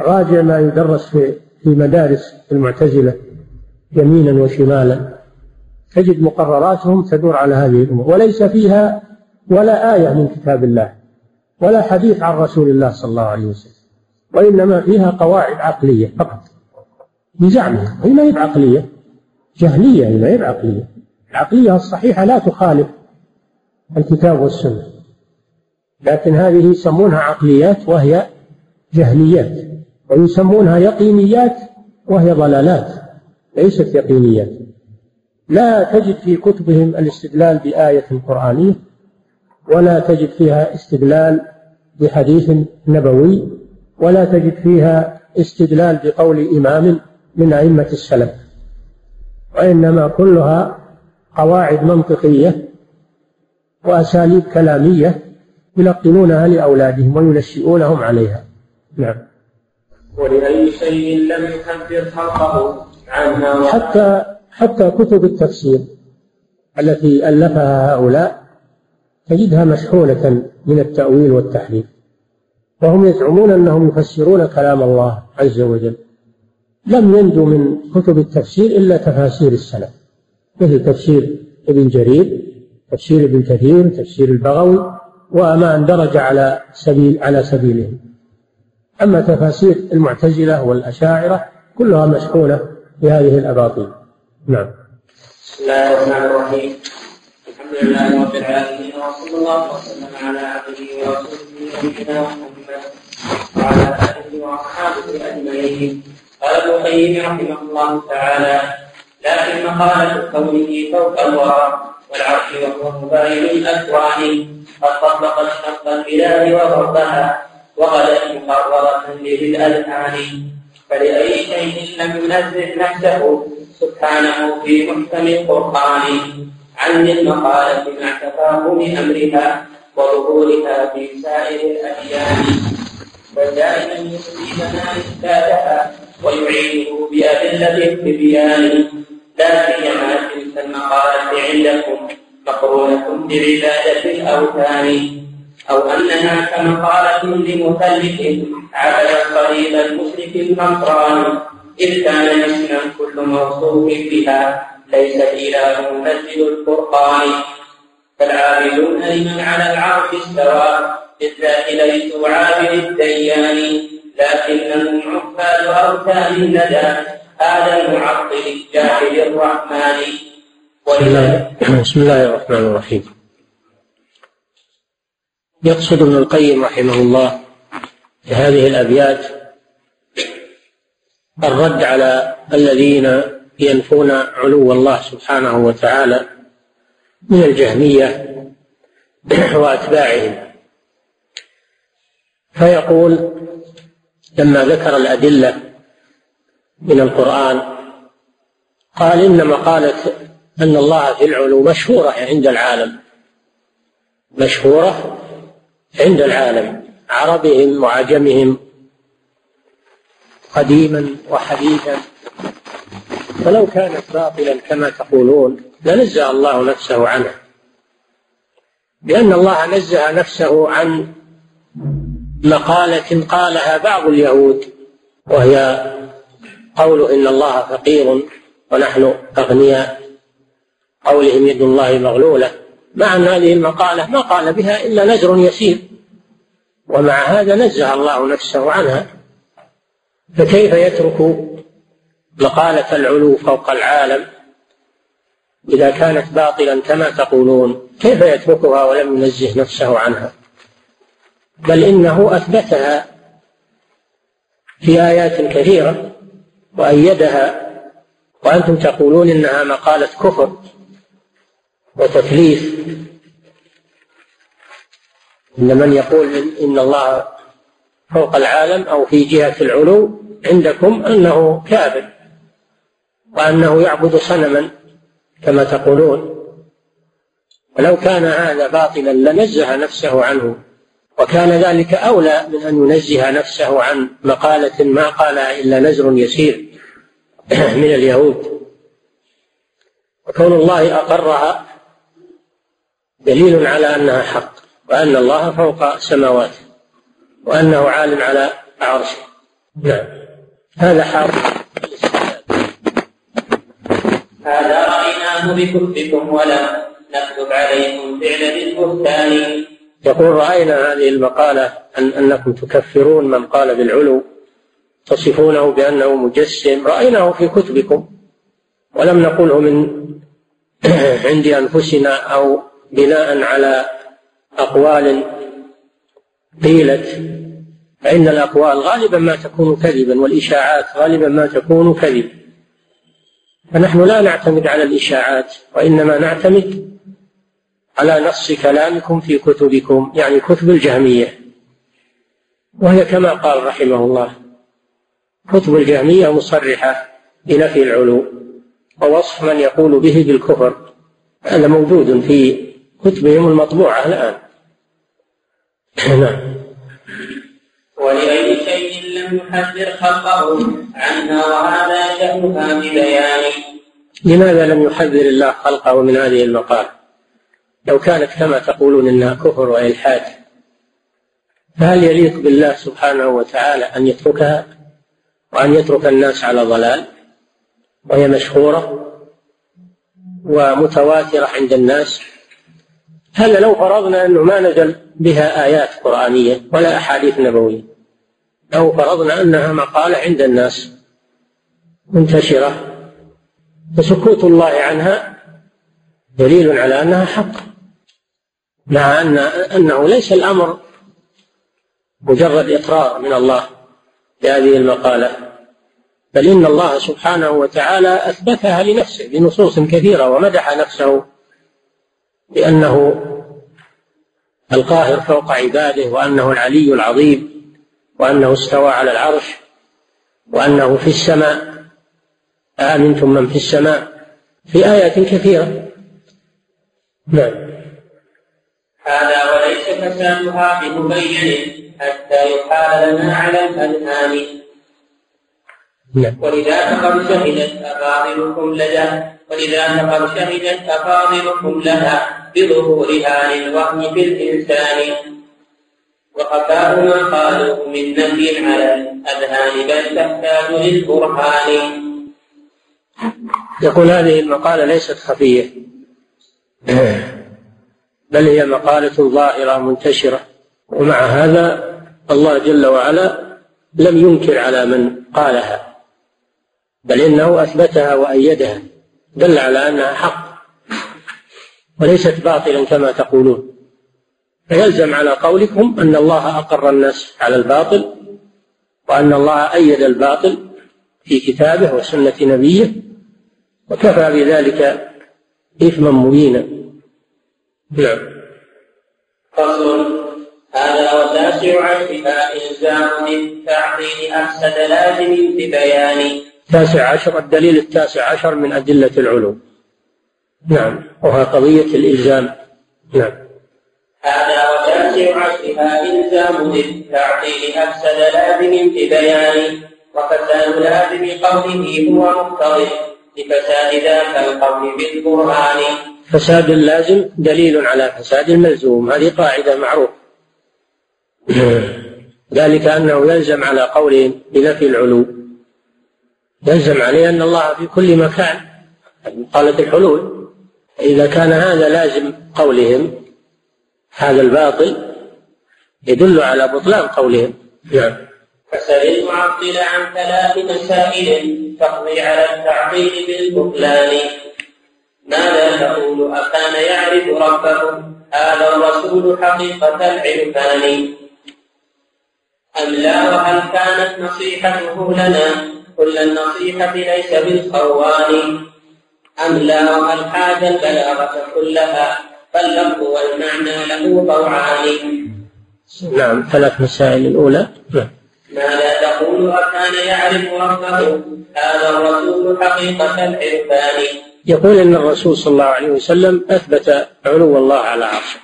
راجع ما يدرس في في مدارس المعتزلة. يمينا وشمالا. تجد مقرراتهم تدور على هذه الأمور. وليس فيها ولا آية من كتاب الله ولا حديث عن رسول الله صلى الله عليه وسلم وإنما فيها قواعد عقلية فقط. بزعمها هي ما هي بعقلية. جهلية هي ما هي بعقلية. العقلية الصحيحة لا تخالف الكتاب والسنة. لكن هذه يسمونها عقليات وهي جهليات ويسمونها يقينيات وهي ضلالات. ليست يقينيات لا تجد في كتبهم الاستدلال بآية قرآنية ولا تجد فيها استدلال بحديث نبوي ولا تجد فيها استدلال بقول إمام من أئمة السلف. وإنما كلها قواعد منطقية وأساليب كلامية يلقنونها لأولادهم وينشئونهم عليها. نعم.
ولأي شيء لم يحذر خلقه
حتى حتى كتب التفسير التي ألفها هؤلاء تجدها مشحونة من التأويل والتحريف. وهم يزعمون أنهم يفسرون كلام الله عز وجل. لم ينجو من كتب التفسير إلا تفاسير السلف مثل تفسير ابن جرير تفسير ابن كثير تفسير البغوي وما اندرج على سبيل على سبيلهم. أما تفاسير المعتزلة والأشاعرة كلها مشحونة بهذه الأباطيل. نعم.
بسم الله الرحمن الرحيم. الحمد لله رب العالمين وصلى الله وسلم على عبده ورسوله نبينا محمد وعلى آله وأصحابه أجمعين. قال ابن القيم رحمه الله تعالى لكن مقالة كونه فوق الورى والعرش وهو مباين الأكوان قد طبق شق البلاد وضربها وغدت مقررة للأذهان. فلأي شيء لم ينزه نفسه سبحانه في محكم القرآن عن المقالة مع تفاهم أمرها وظهورها في سائر الأديان. فدائما يصيبنا إثباتها ويعيده بأدلة التبيان. لا سيما تلك المقالة عندكم مقرونة بعبادة الأوثان. أو أنها كمقالة لمثلث عبد الصليب المشرك النصراني إذ كان اسما كل موصوف بها ليس الإله منزل القرآن. فالعابدون لمن على العرش استوى بالذات ليسوا عابد الديان. لكنهم عباد أركان الندى هذا المعطل الجاهل الرحمن.
بسم الله الرحمن الرحيم. يقصد ابن القيم رحمه الله في هذه الأبيات الرد على الذين ينفون علو الله سبحانه وتعالى من الجهمية وأتباعهم. فيقول لما ذكر الأدلة من القرآن قال إن مقالة أن الله في العلو مشهورة عند العالم. مشهورة عند العالم عربهم وعجمهم قديما وحديثا. فلو كانت باطلا كما تقولون لنزه الله نفسه عنها لأن الله نزه نفسه عن مقالة قالها بعض اليهود وهي قوله إن الله فقير ونحن أغنياء قولهم يد الله مغلولة. مع أن هذه المقالة ما قال بها إلا نزر يسير. ومع هذا نزه الله نفسه عنها. فكيف يترك مقالة العلو فوق العالم إذا كانت باطلا كما تقولون؟ كيف يتركها ولم ينزه نفسه عنها؟ بل إنه أثبتها في آيات كثيرة وأيدها. وأنتم تقولون إنها مقالة كفر. وتكليف. إن من يقول إن الله فوق العالم أو في جهة العلو عندكم أنه كافر وأنه يعبد صنما كما تقولون. ولو كان هذا باطلا لنزه نفسه عنه وكان ذلك أولى من أن ينزه نفسه عن مقالة ما قالها إلا نزر يسير من اليهود. وكون الله أقرها دليل على أنها حق وأن الله فوق سماواته وأنه عال على عرشه. نعم. هذا حق
هذا رأيناه بكفكم ولم نكتب عليكم فعل بالبهتان.
يقول رأينا هذه المقالة أن أنكم تكفرون من قال بالعلو تصفونه بأنه مجسم. رأيناه في كتبكم ولم نقله من عند أنفسنا أو بناء على أقوال قيلت فإن الأقوال غالبا ما تكون كذبا والإشاعات غالبا ما تكون كذب فنحن لا نعتمد على الإشاعات وإنما نعتمد على نص كلامكم في كتبكم يعني كتب الجهمية. وهي كما قال رحمه الله كتب الجهمية مصرحة بنفي العلو ووصف من يقول به بالكفر هذا موجود في كتبهم المطبوعة الآن.
نعم. ولأي شيء لم يحذر خلقه عنها وهذا شأنها ببيان
لماذا لم يحذر الله خلقه من هذه المقالة لو كانت كما تقولون إنها كفر وإلحاد فهل يليق بالله سبحانه وتعالى أن يتركها وأن يترك الناس على ضلال؟ وهي مشهورة ومتواترة عند الناس هل لو فرضنا أنه ما نزل بها آيات قرآنية ولا أحاديث نبوية. لو فرضنا أنها مقالة عند الناس منتشرة فسكوت الله عنها دليل على أنها حق مع أن أنه ليس الأمر مجرد إقرار من الله بهذه المقالة بل إن الله سبحانه وتعالى أثبتها لنفسه بنصوص كثيرة ومدح نفسه بأنه القاهر فوق عباده وأنه العلي العظيم وأنه استوى على العرش وأنه في السماء. آمنتم من في السماء؟ في آيات كثيرة. نعم.
هذا وليس فسادها بمبين حتى يحال لنا على الأذهان نعم. ولذا فقد شهدت أفاضلكم لها ولذا فقد شهدت أفاضلكم لها بظهورها للوهم في الإنسان. وخفاء ما قالوه من نفي على الأذهان بل تحتاج للبرهان.
يقول هذه المقالة ليست خفية. بل هي مقالة ظاهرة منتشرة. ومع هذا الله جل وعلا لم ينكر على من قالها بل إنه أثبتها وأيدها. دل على أنها حق وليست باطلا كما تقولون. فيلزم على قولكم أن الله أقر الناس على الباطل وأن الله أيد الباطل في كتابه وسنة نبيه وكفى بذلك إثما مبينا.
نعم. فصل. هذا وتاسع عشرها إلزام بالتعطيل أفسد لازم ببيان
التاسع عشر الدليل التاسع عشر من أدلة العلوم. نعم. وها قضية الإلزام. نعم.
هذا وتاسع عشرها إلزام بالتعطيل أفسد لازم ببيان وفساد لازم قوله هو مقتضي لفساد ذاك القول بالقرآن
فساد اللازم دليل على فساد الملزوم هذه قاعدة معروفة. ذلك أنه يلزم على قولهم بنفي العلو. يلزم عليه أن الله في كل مكان قالت الحلول إذا كان هذا لازم قولهم هذا الباطل يدل على بطلان قولهم.
نعم. فسل المعطل عن ثلاث مسائل تقضي على التعطيل بالبطلان. ماذا تقول أكان يعرف ربه؟ هذا الرسول حقيقة العرفان. أم لا؟ وهل كانت نصيحته لنا؟ كل النصيحة ليس بالخوان أم لا وهل حاج البلاغة كلها؟ فاللفظ والمعنى له طوعان.
نعم ثلاث مسائل الأولى. نعم.
ماذا تقول أكان يعرف ربه؟ هذا الرسول حقيقة العرفان
يقول إن الرسول صلى الله عليه وسلم أثبت علو الله على عرشه.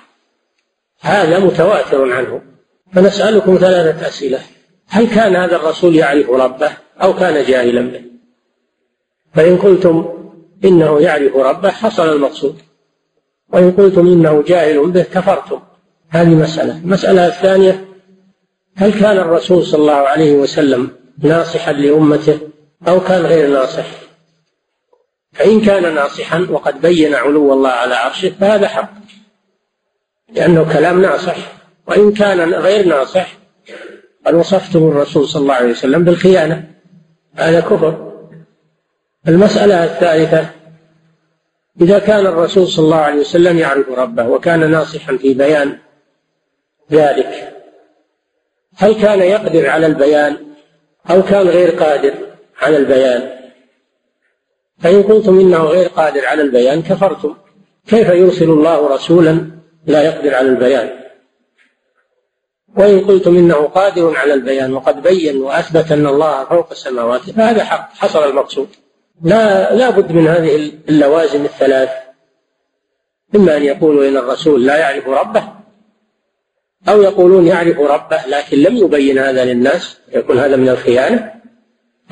هذا متواتر عنه. فنسألكم ثلاثة أسئلة. هل كان هذا الرسول يعرف ربه؟ أو كان جاهلا به. فإن قلتم إنه يعرف ربه حصل المقصود. وإن قلتم إنه جاهل به كفرتم. هذه مسألة. المسألة الثانية هل كان الرسول صلى الله عليه وسلم ناصحا لأمته أو كان غير ناصح؟ فإن كان ناصحا وقد بين علو الله على عرشه فهذا حق لأنه كلام ناصح. وإن كان غير ناصح قد وصفتم الرسول صلى الله عليه وسلم بالخيانة. هذا كفر. المسألة الثالثة إذا كان الرسول صلى الله عليه وسلم يعرف ربه وكان ناصحا في بيان ذلك هل كان يقدر على البيان أو كان غير قادر على البيان؟ فإن قلتم إنه غير قادر على البيان كفرتم. كيف يرسل الله رسولا لا يقدر على البيان؟ وإن قلتم إنه قادر على البيان وقد بين وأثبت أن الله فوق السماوات فهذا حق حصل المقصود. لا لا بد من هذه اللوازم الثلاث. إما أن يقولوا إن الرسول لا يعرف ربه أو يقولون يعرف ربه لكن لم يبين هذا للناس يكون هذا من الخيانة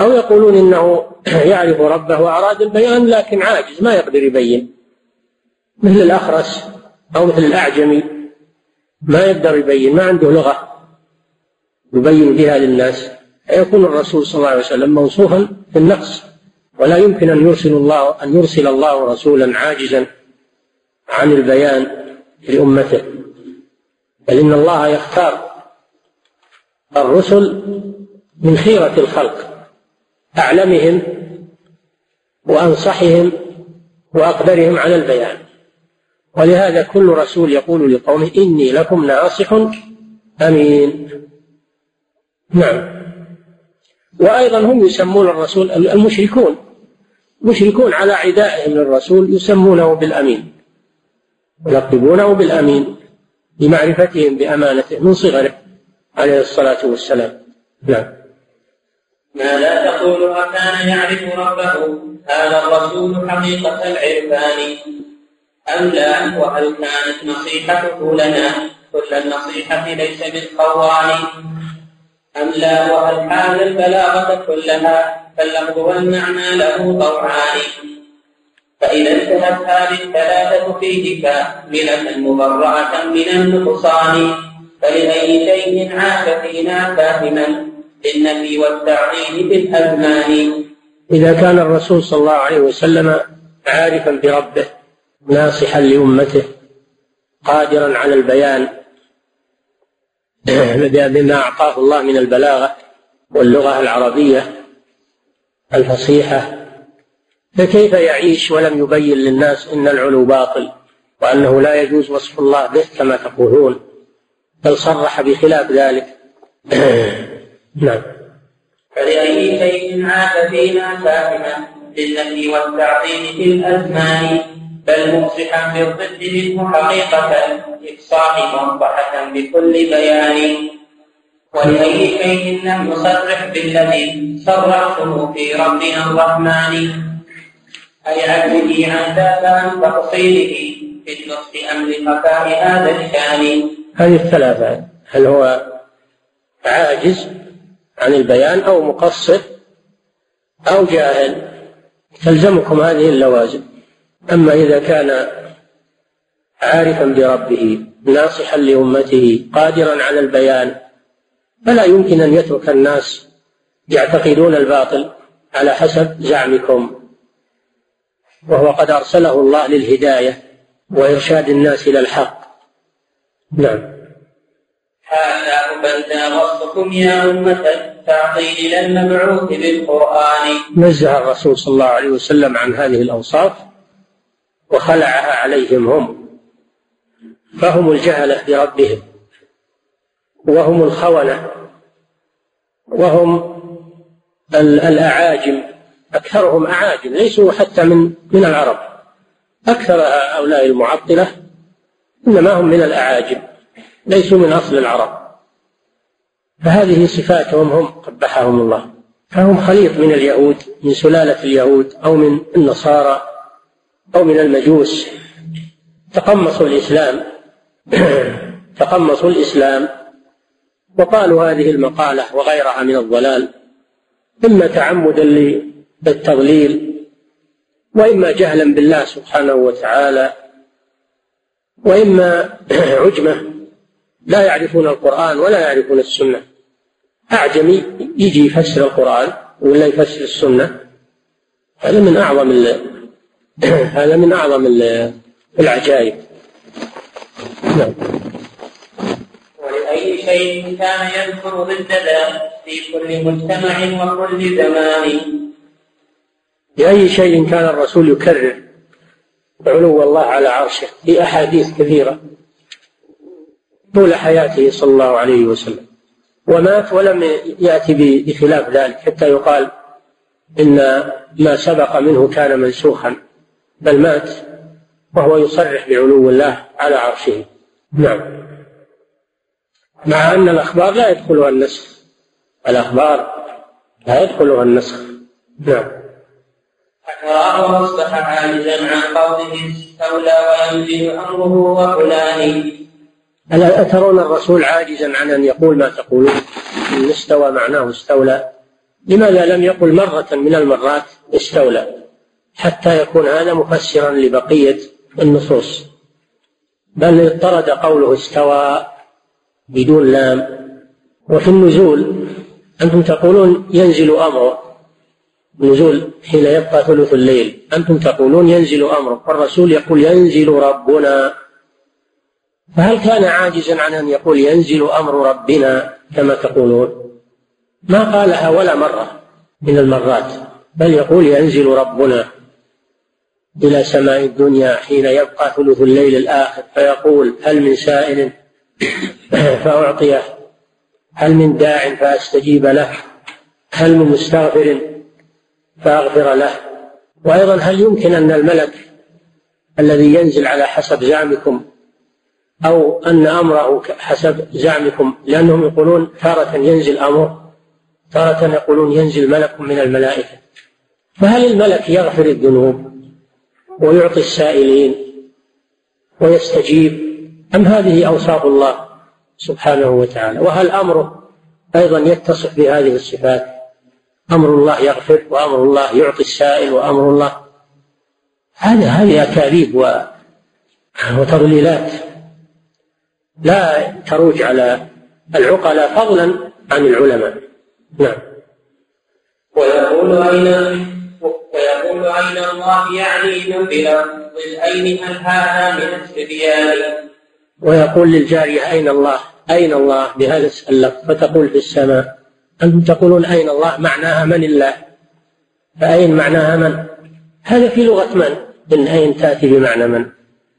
أو يقولون إنه يعرف ربه وأراد البيان لكن عاجز ما يقدر يبين. مثل الأخرس أو مثل الأعجمي. ما يقدر يبين ما عنده لغة يبين بها للناس. فيكون الرسول صلى الله عليه وسلم موصوفا بالنقص ولا يمكن أن يرسل الله أن يرسل الله رسولا عاجزا عن البيان لأمته. بل إن الله يختار الرسل من خيرة الخلق أعلمهم وأنصحهم وأقدرهم على البيان. ولهذا كل رسول يقول لقومه إني لكم ناصح. أمين. نعم. وأيضا هم يسمون الرسول المشركون. مشركون على عدائهم للرسول يسمونه بالأمين. يلقبونه بالأمين لمعرفتهم بأمانته من صغره عليه الصلاة والسلام. نعم.
ما لا تقول أكان يعرف ربه هذا الرسول حقيقة العرفان. أم لا؟ وهل كانت نصيحته لنا؟ كل النصيحة ليس بالخوان أم لا؟ وهل حال البلاغة كلها؟ فاللفظ والمعنى له طوعان. فإذا انتهت هذه الثلاثة فيه كاملة مبرأة من النقصان. فلأي شيء عاش فينا فاهما للنفي والتعظيم بالأزمان.
إذا كان الرسول صلى الله عليه وسلم عارفا بربه ناصحا لأمته قادرا على البيان بما أعطاه الله من البلاغة واللغة العربية الفصيحة. فكيف يعيش ولم يبين للناس إن العلو باطل وأنه لا يجوز وصف الله به كما تقولون؟ بل صرح بخلاف ذلك. نعم.
فلأي شيء عاد فينا فاهما للنفي والتعظيم في الأزمان. بل مفصحا بالضد منه حقيقة إفصاح موضحة بكل بيان. ولأي شيء لم يصرح بالذي صرحته في ربنا الرحمن. أي عدله عن ذاك عن تفصيله في النصح أم لخفاء هذا الشأن؟
هذه الثلاثة هل هو عاجز عن البيان أو مقصر أو جاهل؟ تلزمكم هذه اللوازم. أما إذا كان عارفا بربه ناصحا لأمته قادرا على البيان فلا يمكن أن يترك الناس يعتقدون الباطل على حسب زعمكم. وهو قد أرسله الله للهداية وإرشاد الناس إلى الحق. نعم.
هذا بدا وصفكم يا أمة التعطيل المبعوث بالقرآن.
نزه الرسول صلى الله عليه وسلم عن هذه الأوصاف. وخلعها عليهم هم. فهم الجهلة بربهم وهم الخونة. وهم الأعاجم. أكثرهم أعاجم. ليسوا حتى من من العرب. أكثر هؤلاء المعطلة إنما هم من الأعاجم. ليسوا من أصل العرب. فهذه صفاتهم هم. قبحهم الله. فهم خليط من اليهود من سلالة اليهود أو من النصارى. أو من المجوس. تقمصوا الإسلام. تقمصوا الإسلام. وقالوا هذه المقالة وغيرها من الضلال. إما تعمدا للتضليل وإما جهلا بالله سبحانه وتعالى وإما عجمة. لا يعرفون القرآن ولا يعرفون السنة. أعجمي يجي يفسر القرآن ولا يفسر السنة؟ هذا من أعظم هذا من أعظم العجائب. نعم.
ولأي شيء كان يذكر ضد في كل مجتمع وكل زمان.
لأي شيء كان الرسول يكرر علو الله على عرشه في أحاديث كثيرة طول حياته صلى الله عليه وسلم. ومات ولم يأتي بخلاف ذلك حتى يقال إن ما سبق منه كان منسوخا. بل مات وهو يصرح بعلو الله على عرشه. نعم. مع أن الأخبار لا يدخلها النسخ. الأخبار لا يدخلها النسخ. نعم.
أصبح عاجزا عن قوله استولى وينزل أمره وفلان.
ألا أترون الرسول عاجزا عن أن يقول ما تقولون؟ إن استوى معناه استولى. لماذا لم يقل مرة من المرات استولى؟ حتى يكون هذا مفسرا لبقية النصوص. بل اضطرد قوله استوى بدون لام. وفي النزول أنتم تقولون ينزل أمره نزول حين يبقى ثلث الليل. أنتم تقولون ينزل أمره والرسول يقول ينزل ربنا. فهل كان عاجزا عن أن يقول ينزل أمر ربنا كما تقولون؟ ما قالها ولا مرة من المرات. بل يقول ينزل ربنا. إلى سماء الدنيا حين يبقى ثلث الليل الآخر فيقول هل من سائل؟ فأعطيه. هل من داع؟ فأستجيب له. هل من مستغفر؟ فأغفر له. وأيضا هل يمكن أن الملك الذي ينزل على حسب زعمكم أو أن أمره حسب زعمكم لأنهم يقولون تارة ينزل أمر تارة يقولون ينزل ملك من الملائكة فهل الملك يغفر الذنوب؟ ويعطي السائلين ويستجيب. أم هذه أوصاف الله سبحانه وتعالى؟ وهل أمره أيضا يتصف بهذه الصفات؟ أمر الله يغفر وأمر الله يعطي السائل وأمر الله. هذا هذه أكاذيب وتضليلات. لا تروج على العقلاء فضلا عن العلماء. نعم.
ويقول أين ويقول أين الله يعني الأين هل هذا من السريان
ويقول للجارية أين الله؟ أين الله؟ بهذا اللفظ فتقول في السماء أنتم تقولون أين الله؟ معناها من الله؟ فأين معناها من؟ هذا في لغة من؟ إن أين تأتي بمعنى من؟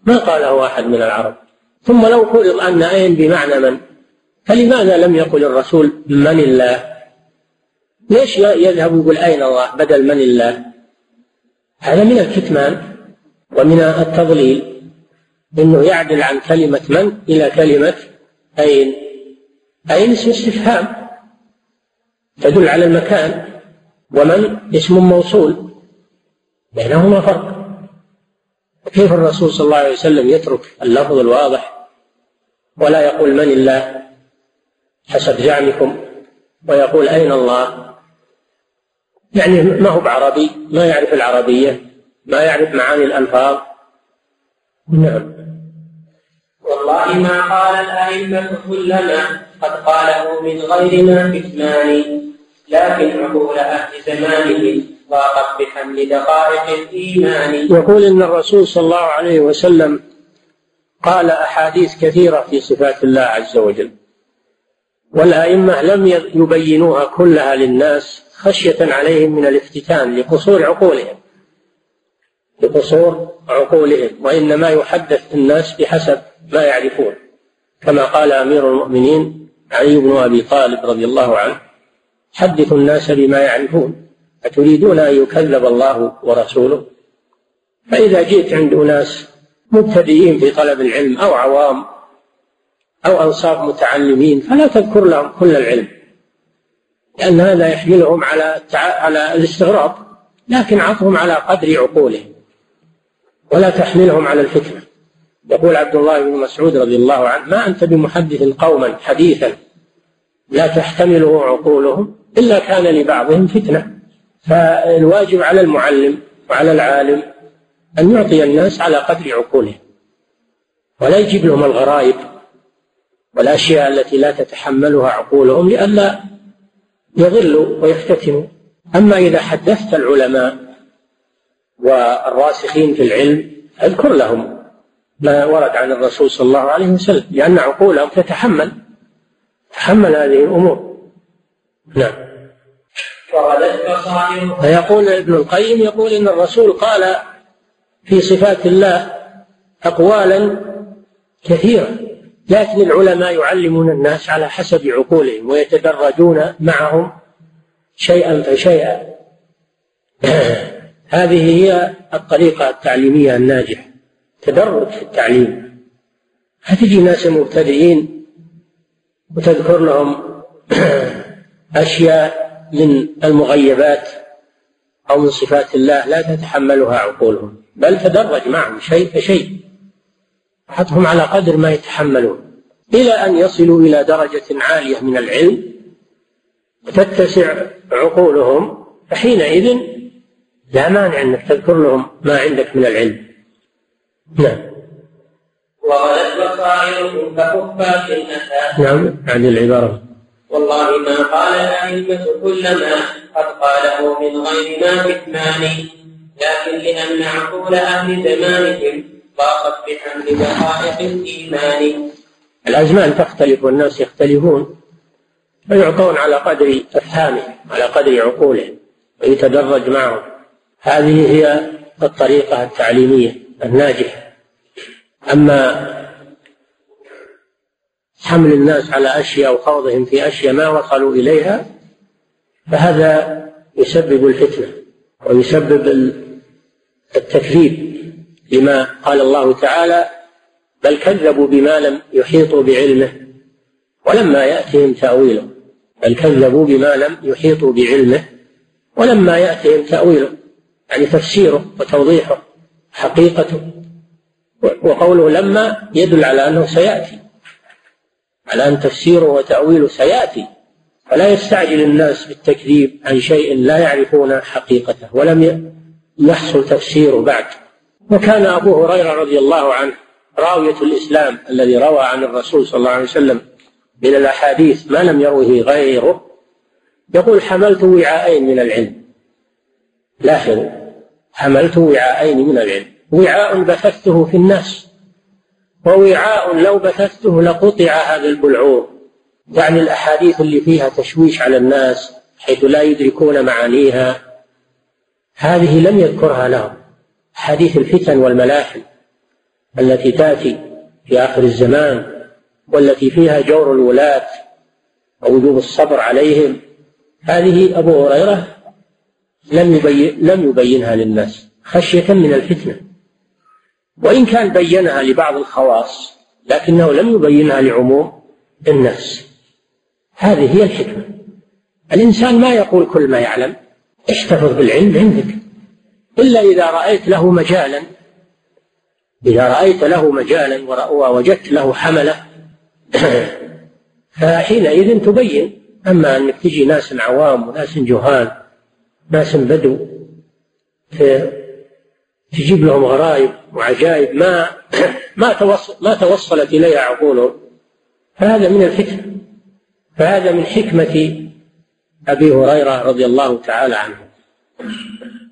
ما قاله أحد من العرب. ثم لو فرض أن أين بمعنى من؟ فلماذا لم يقل الرسول من الله؟ ليش يذهب يقول أين الله بدل من الله؟ هذا من الكتمان ومن التضليل إنه يعدل عن كلمة من إلى كلمة أين؟ أين اسم استفهام. تدل على المكان ومن اسم موصول. بينهما فرق. كيف الرسول صلى الله عليه وسلم يترك اللفظ الواضح ولا يقول من الله؟ حسب زعمكم. ويقول أين الله؟ يعني ما هو بعربي ما يعرف العربية ما يعرف معاني الألفاظ. نعم.
والله ما قال الأئمة كلما قد قاله من غير ما كتمان لكن عقول أهل زمانه ضاقت بحمل دقائق الإيمان.
يقول إن الرسول صلى الله عليه وسلم قال أحاديث كثيرة في صفات الله عز وجل والأئمة لم يبينوها كلها للناس خشية عليهم من الافتتان لقصور عقولهم. لقصور عقولهم وإنما يحدث الناس بحسب ما يعرفون. كما قال أمير المؤمنين علي بن أبي طالب رضي الله عنه حدثوا الناس بما يعرفون أتريدون أن يكذب الله ورسوله؟ فإذا جئت عند أناس مبتدئين في طلب العلم أو عوام أو أنصاف متعلمين فلا تذكر لهم كل العلم. لأن هذا يحملهم على على الاستغراب لكن عطهم على قدر عقولهم ولا تحملهم على الفكرة يقول عبد الله بن مسعود رضي الله عنه ما أنت بمحدث قوما حديثا لا تحتمله عقولهم إلا كان لبعضهم فتنة. فالواجب على المعلم وعلى العالم أن يعطي الناس على قدر عقولهم ولا يجيب لهم الغرائب والأشياء التي لا تتحملها عقولهم لئلا يضلوا ويفتتنوا أما إذا حدثت العلماء والراسخين في العلم أذكر لهم ما ورد عن الرسول صلى الله عليه وسلم لأن عقولهم تتحمل تحمل هذه الأمور. نعم. فيقول ابن القيم يقول إن الرسول قال في صفات الله أقوالا كثيرة. لكن العلماء يعلمون الناس على حسب عقولهم ويتدرجون معهم شيئا فشيئا. هذه هي الطريقة التعليمية الناجحة تدرج في التعليم. هتجي ناس مبتدئين وتذكر لهم أشياء من المغيبات أو من صفات الله لا تتحملها عقولهم بل تدرج معهم شيء فشيء. حطهم على قدر ما يتحملون إلى أن يصلوا إلى درجة عالية من العلم وتتسع عقولهم فحينئذ لا مانع أنك تذكر لهم ما عندك من العلم. نعم.
وغلت بصائركم كخفاف أتى
نعم عن العبارة.
والله ما قال الأئمة كل ما قد قاله من غير ما كتمان لكن لأن عقول أهل زمانهم ضاقت بحمل دقائق الإيمان.
الأزمان تختلف والناس يختلفون فيعطون على قدر أفهامهم على قدر عقولهم ويتدرج معهم. هذه هي الطريقة التعليمية الناجحة. أما حمل الناس على أشياء وخوضهم في أشياء ما وصلوا إليها فهذا يسبب الفتنة ويسبب التكذيب. لما قال الله تعالى بل كذبوا بما لم يحيطوا بعلمه ولما يأتهم تأويله. بل كذبوا بما لم يحيطوا بعلمه ولما يأتهم تأويله. يعني تفسيره وتوضيحه حقيقته. وقوله لما يدل على أنه سيأتي على أن تفسيره وتأويله سيأتي. فلا يستعجل الناس بالتكذيب عن شيء لا يعرفون حقيقته ولم يحصل تفسيره بعد. وكان أبو هريرة رضي الله عنه راوية الإسلام الذي روى عن الرسول صلى الله عليه وسلم من الأحاديث ما لم يروه غيره يقول حملت وعاءين من العلم. لاحظوا حملت وعاءين من العلم. وعاء بثثته في الناس. ووعاء لو بثثته لقطع هذا البلعوم. يعني الأحاديث اللي فيها تشويش على الناس حيث لا يدركون معانيها. هذه لم يذكرها لهم. حديث الفتن والملاحم التي تأتي في آخر الزمان والتي فيها جور الولاة ووجوب الصبر عليهم هذه أبو هريرة لم يبين لم يبينها للناس خشية من الفتنة. وإن كان بينها لبعض الخواص لكنه لم يبينها لعموم الناس. هذه هي الحكمة. الإنسان ما يقول كل ما يعلم احتفظ بالعلم عندك. إلا إذا رأيت له مجالا. إذا رأيت له مجالا ووجدت له حملة فحينئذ تبين. أما أنك تجي ناس عوام وناس جهال ناس بدو تجيب لهم غرائب وعجائب ما ما توصل ما توصلت إليها عقولهم فهذا من الفتن. فهذا من حكمة أبي هريرة رضي الله تعالى عنه.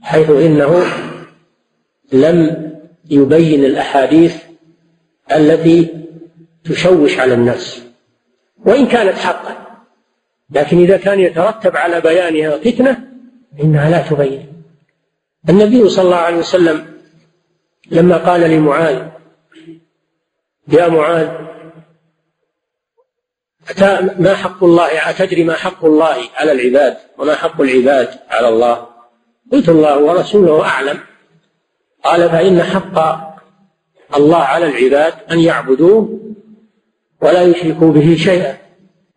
حيث إنه لم يبين الأحاديث التي تشوش على الناس وإن كانت حقا. لكن إذا كان يترتب على بيانها فتنة إنها لا تبين. النبي صلى الله عليه وسلم لما قال لمعاذ يا معاذ ما حق الله أتدري ما حق الله على العباد وما حق العباد على الله؟ قلت الله ورسوله أعلم. قال فإن حق الله على العباد أن يعبدوه ولا يشركوا به شيئا.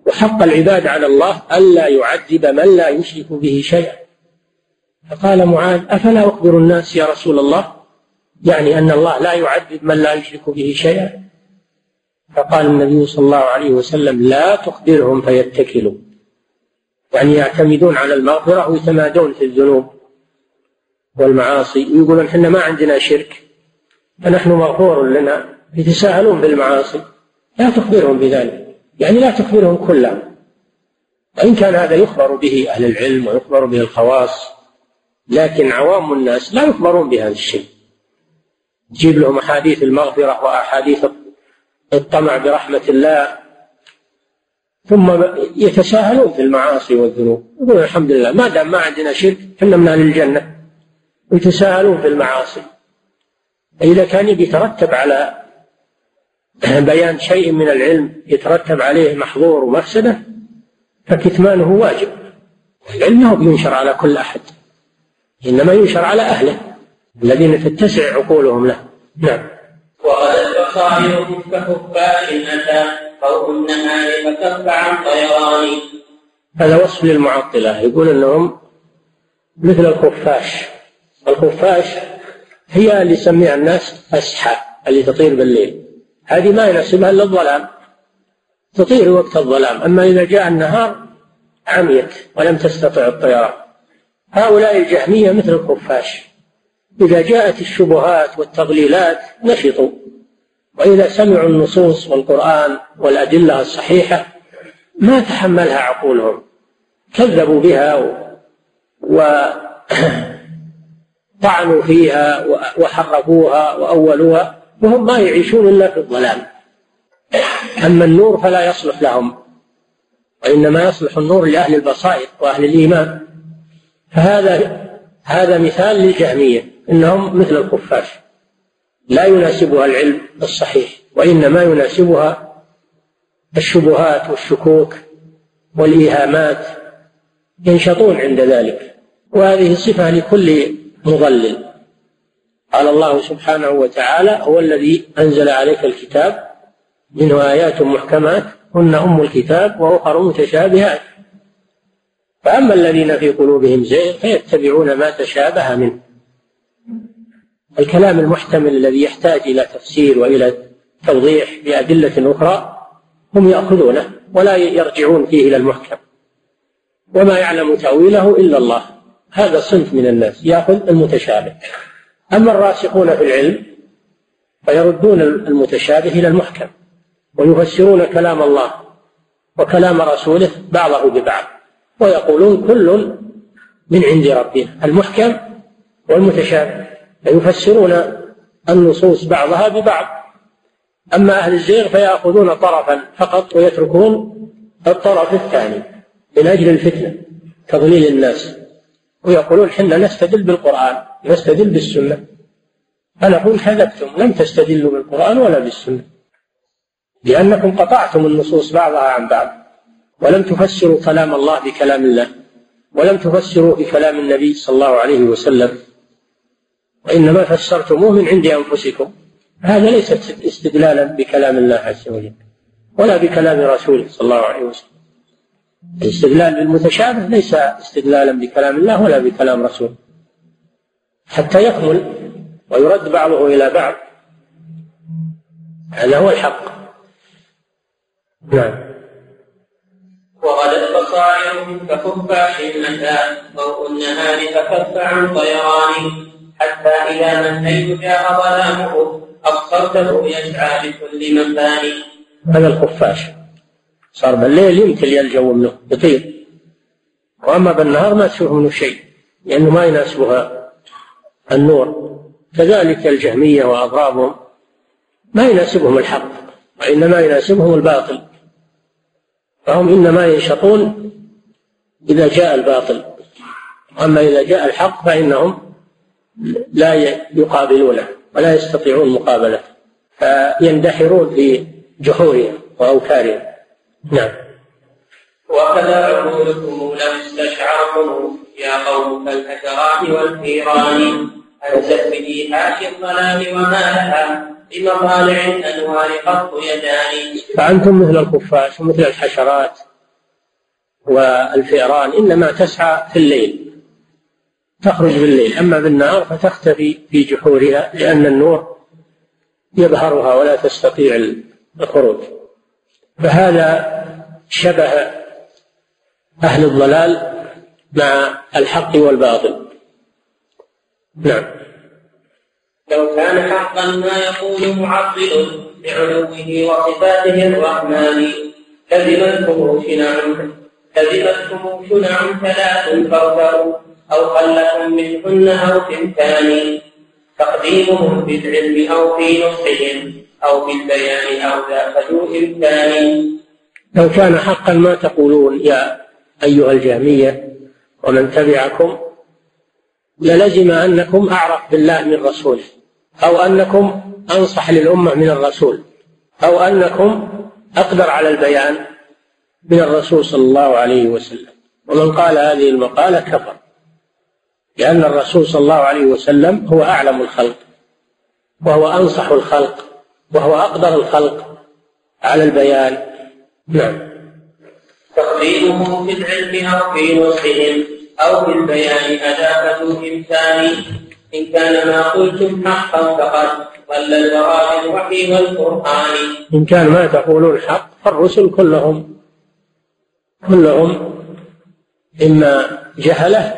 وحق العباد على الله ألا يعذب من لا يشرك به شيئا. فقال معاذ أفلا أخبر الناس يا رسول الله؟ يعني أن الله لا يعذب من لا يشرك به شيئا. فقال النبي صلى الله عليه وسلم لا تخبرهم فيتكلوا. يعني يعتمدون على المغفرة ويتمادون في الذنوب. والمعاصي ويقولون إحنا ما عندنا شرك فنحن مغفور لنا يتساهلون بالمعاصي لا تخبرهم بذلك يعني لا تخبرهم كلهم وإن كان هذا يخبر به أهل العلم ويخبر به الخواص لكن عوام الناس لا يخبرون بهذا الشيء. تجيب لهم أحاديث المغفرة وأحاديث الطمع برحمة الله ثم يتساهلون في المعاصي والذنوب يقولون الحمد لله ما دام ما عندنا شرك إحنا من أهل الجنة. ويتساهلون في المعاصي إذا كان يترتب على بيان شيء من العلم يترتب عليه محظور ومفسدة فكتمانه واجب. العلم ما هو بينشر على كل أحد إنما ينشر على أهله الذين تتسع عقولهم له. نعم.
وغدت بصائرهم كخفاش أتى خوف النهار فكف عن طيران.
هذا وصف للمعطلة يقول أنهم مثل الخفاش. الخفاش هي اللي يسميها الناس أسحى اللي تطير بالليل. هذه ما يناسبها إلا الظلام. تطير وقت الظلام. أما إذا جاء النهار عميت ولم تستطع الطيران. هؤلاء الجهمية مثل الخفاش. إذا جاءت الشبهات والتضليلات نشطوا. وإذا سمعوا النصوص والقرآن والأدلة الصحيحة ما تحملها عقولهم. كذبوا بها وطعنوا فيها وحرفوها وأولوها وهم ما يعيشون إلا في الظلام. أما النور فلا يصلح لهم وإنما يصلح النور لأهل البصائر وأهل الإيمان. فهذا هذا مثال للجهمية إنهم مثل الخفاش. لا يناسبها العلم الصحيح وإنما يناسبها الشبهات والشكوك والإيهامات ينشطون عند ذلك. وهذه صفة لكل مضلل قال الله سبحانه وتعالى هو الذي أنزل عليك الكتاب منه آيات محكمات هن أم الكتاب وأخر متشابهات. فأما الذين في قلوبهم زيغ فيتبعون ما تشابه منه. الكلام المحتمل الذي يحتاج إلى تفسير وإلى توضيح بأدلة أخرى هم يأخذونه ولا يرجعون فيه إلى المحكم. وما يعلم تأويله إلا الله. هذا صنف من الناس يأخذ المتشابه. أما الراسخون في العلم فيردون المتشابه إلى المحكم ويفسرون كلام الله وكلام رسوله بعضه ببعض ويقولون كل من عند ربنا المحكم والمتشابه. فيفسرون النصوص بعضها ببعض. أما أهل الزيغ فيأخذون طرفا فقط ويتركون الطرف الثاني من أجل الفتنة تضليل الناس. ويقولون حنا نستدل بالقرآن نستدل بالسنة. أنا أقول كذبتم لم تستدلوا بالقرآن ولا بالسنة. لأنكم قطعتم النصوص بعضها عن بعض. ولم تفسروا كلام الله بكلام الله. ولم تفسروا بكلام النبي صلى الله عليه وسلم. وإنما فسرتموه من عند أنفسكم. هذا ليس استدلالا بكلام الله عز وجل ولا بكلام رسوله صلى الله عليه وسلم. الاستدلال بالمتشابه ليس استدلالا بكلام الله ولا بكلام رسوله حتى يكمل ويرد بعضه إلى بعض. هذا هو الحق. نعم.
وغدت بصائرهم كخفاش أتى ضوء النهار فكف عن طيران. حتى إذا ما الليل جاء ظلامه أبصرته يسعى بكل مكان.
هذا الخفاش. صار بالليل يمكن الجو منه يطير وأما بالنهار ما تشوف منه شيء لأنه ما يناسبها النور. كذلك الجهمية وأضرابهم ما يناسبهم الحق وإنما يناسبهم الباطل. فهم إنما ينشطون إذا جاء الباطل. أما إذا جاء الحق فإنهم لا يقابلونه ولا يستطيعون مقابلته فيندحرون في جحورهم وأوكارهم نعم.
وكذا عقولكم لم استشعركم يا قوم كالحشرات والثيران أنزت بإيحاش الظلام وما لها. بمطالع الأنوار قط يدان.
فأنتم مثل الخفاش ومثل الحشرات والفئران. إنما تسعى في الليل. تخرج بالليل. أما بالنهار فتختفي في جحورها لأن النور يظهرها ولا تستطيع الخروج. فهذا شبه أهل الضلال مع الحق والباطل. نعم.
لو كان حقا ما يقول معطل بعلوه وصفاته الرحمن لزمتكم شنع لزمتكم شنع ثلاث فارتروا أو خلكم منهن أو ثنتان تقديمهم في العلم أو في نصحهم. أو في البيان أو ذا ذو إمكان.
لو كان حقا ما تقولون يا أيها الجهمية ومن تبعكم للزم أنكم أعرف بالله من رسوله أو أنكم أنصح للأمة من الرسول أو أنكم أقدر على البيان من الرسول صلى الله عليه وسلم. ومن قال هذه المقالة كفر لأن الرسول صلى الله عليه وسلم هو أعلم الخلق وهو أنصح الخلق. وهو أقدر الخلق على البيان. نعم.
تقديمه في العلم أو في نصحهم أو في البيان أداة إمكان إن كان ما قلتم حقا فقد ضل الورى بالوحي والقرآن
إن كان ما تقولون حق فالرسل كلهم كلهم إما جهلة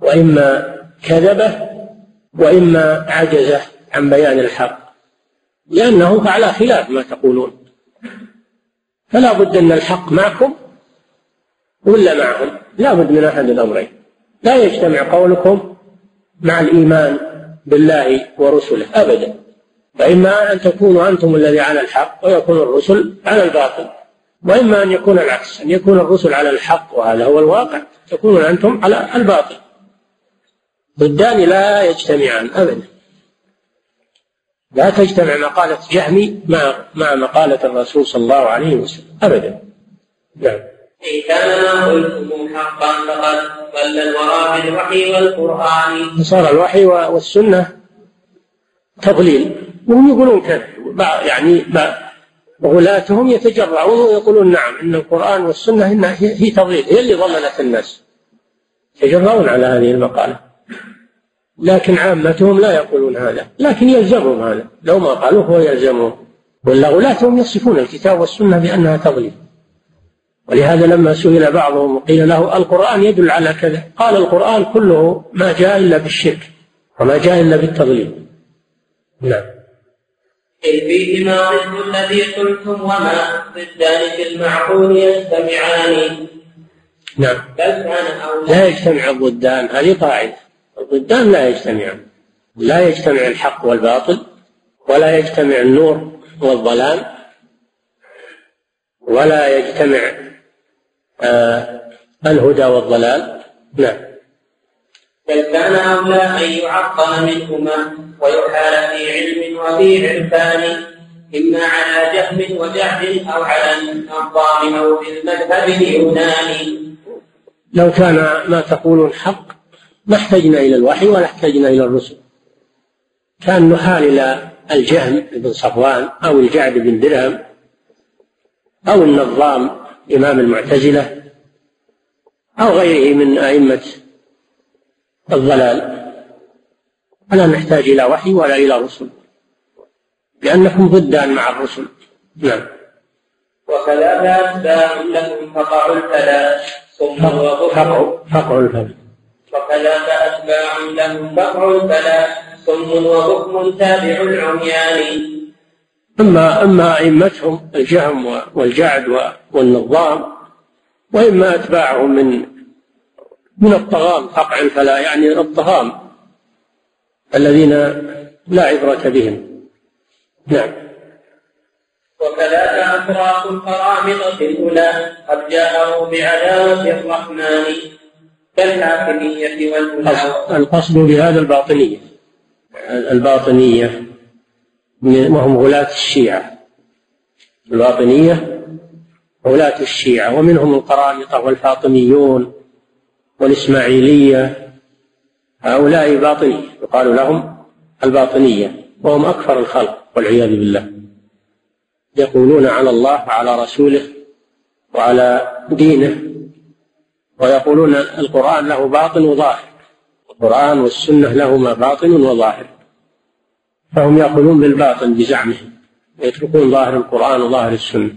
وإما كذبه وإما عجزه عن بيان الحق. لأنه على خلاف ما تقولون. فلا بد أن الحق معكم ولا معهم. لا بد من أحد الأمرين. لا يجتمع قولكم مع الإيمان بالله ورسله أبدا. فإما أن تكونوا أنتم الذي على الحق ويكون الرسل على الباطل. وإما أن يكون العكس أن يكون الرسل على الحق وهذا هو الواقع. تكونون أنتم على الباطل. ضدان لا يجتمعان أبدا. لا تجتمع مقالة جهمي مع مع مقالة الرسول صلى الله عليه وسلم. أبدا.
نعم. إن كان ما قلتم حقا فقد ضل الورى بالوحي والقرآن.
صار الوحي والسنة تضليل. وهم يقولون كذا. يعني غلاتهم يتجرعون ويقولون نعم إن القرآن والسنة إنها هي تضليل. هي اللي ضللت الناس. يتجرؤون على هذه المقالة. لكن عامتهم لا يقولون هذا لكن يلزمهم هذا. لو ما قالوه هو يلزمهم. ولا غلاتهم يصفون الكتاب والسنة بأنها تضليل. ولهذا لما سئل بعضهم وقيل له القرآن يدل على كذا. قال القرآن كله ما جاء إلا بالشرك وما جاء إلا بالتضليل. نعم.
فيهما ضد الذي قلتم وما ضدان في المعقول يجتمعان.
نعم. لا يجتمع الضدان هذه قاعدة. الضدان لا يجتمعان لا يجتمع الحق والباطل ولا يجتمع النور والظلام ولا يجتمع آه الهدى والضلال. نعم.
بل كان أولى أن يعطل منهما ويحال في علم وفي عرفان إما على جهم وجهل أو على النظام أو في المذهب اليوناني.
لو كان ما تقولون حق ما احتجنا إلى الوحي ولا احتجنا إلى الرسل. كان نحال إلى الجهم بن صفوان أو الجعد بن درهم أو النظام إمام المعتزلة أو غيره من أئمة الضلال. فلا نحتاج إلى وحي ولا إلى رسل لأنكم ضدان مع الرسل. نعم.
وكذا أتباع لهم فقعوا الفلا ثم
فقعوا فقعوا الفلا
وكذاك أتباع لهم فقعوا الفلا صم وبكم تابع العميان.
أما أما أئمتهم الجهم والجعد والنظام وإما أتباعهم من من الطغام قطع الفلا يعني الطغام الذين لا عبرة بهم. نعم.
وكذاك أفراط القرامطة الأولى قد جاءوا بعذاب الرحمن. والأولى
القصد بهذا الباطنية. الباطنية وهم غلاة الشيعة. الباطنية غلاة الشيعة ومنهم القرامطة والفاطميون والإسماعيلية. هؤلاء باطنية. يقال لهم الباطنية وهم أكثر الخلق والعياذ بالله. يقولون على الله وعلى رسوله وعلى دينه. ويقولون القرآن له باطن وظاهر. القرآن والسنة لهما باطن وظاهر. فهم يأخذون بالباطن بزعمهم. ويتركون ظاهر القرآن وظاهر السنة.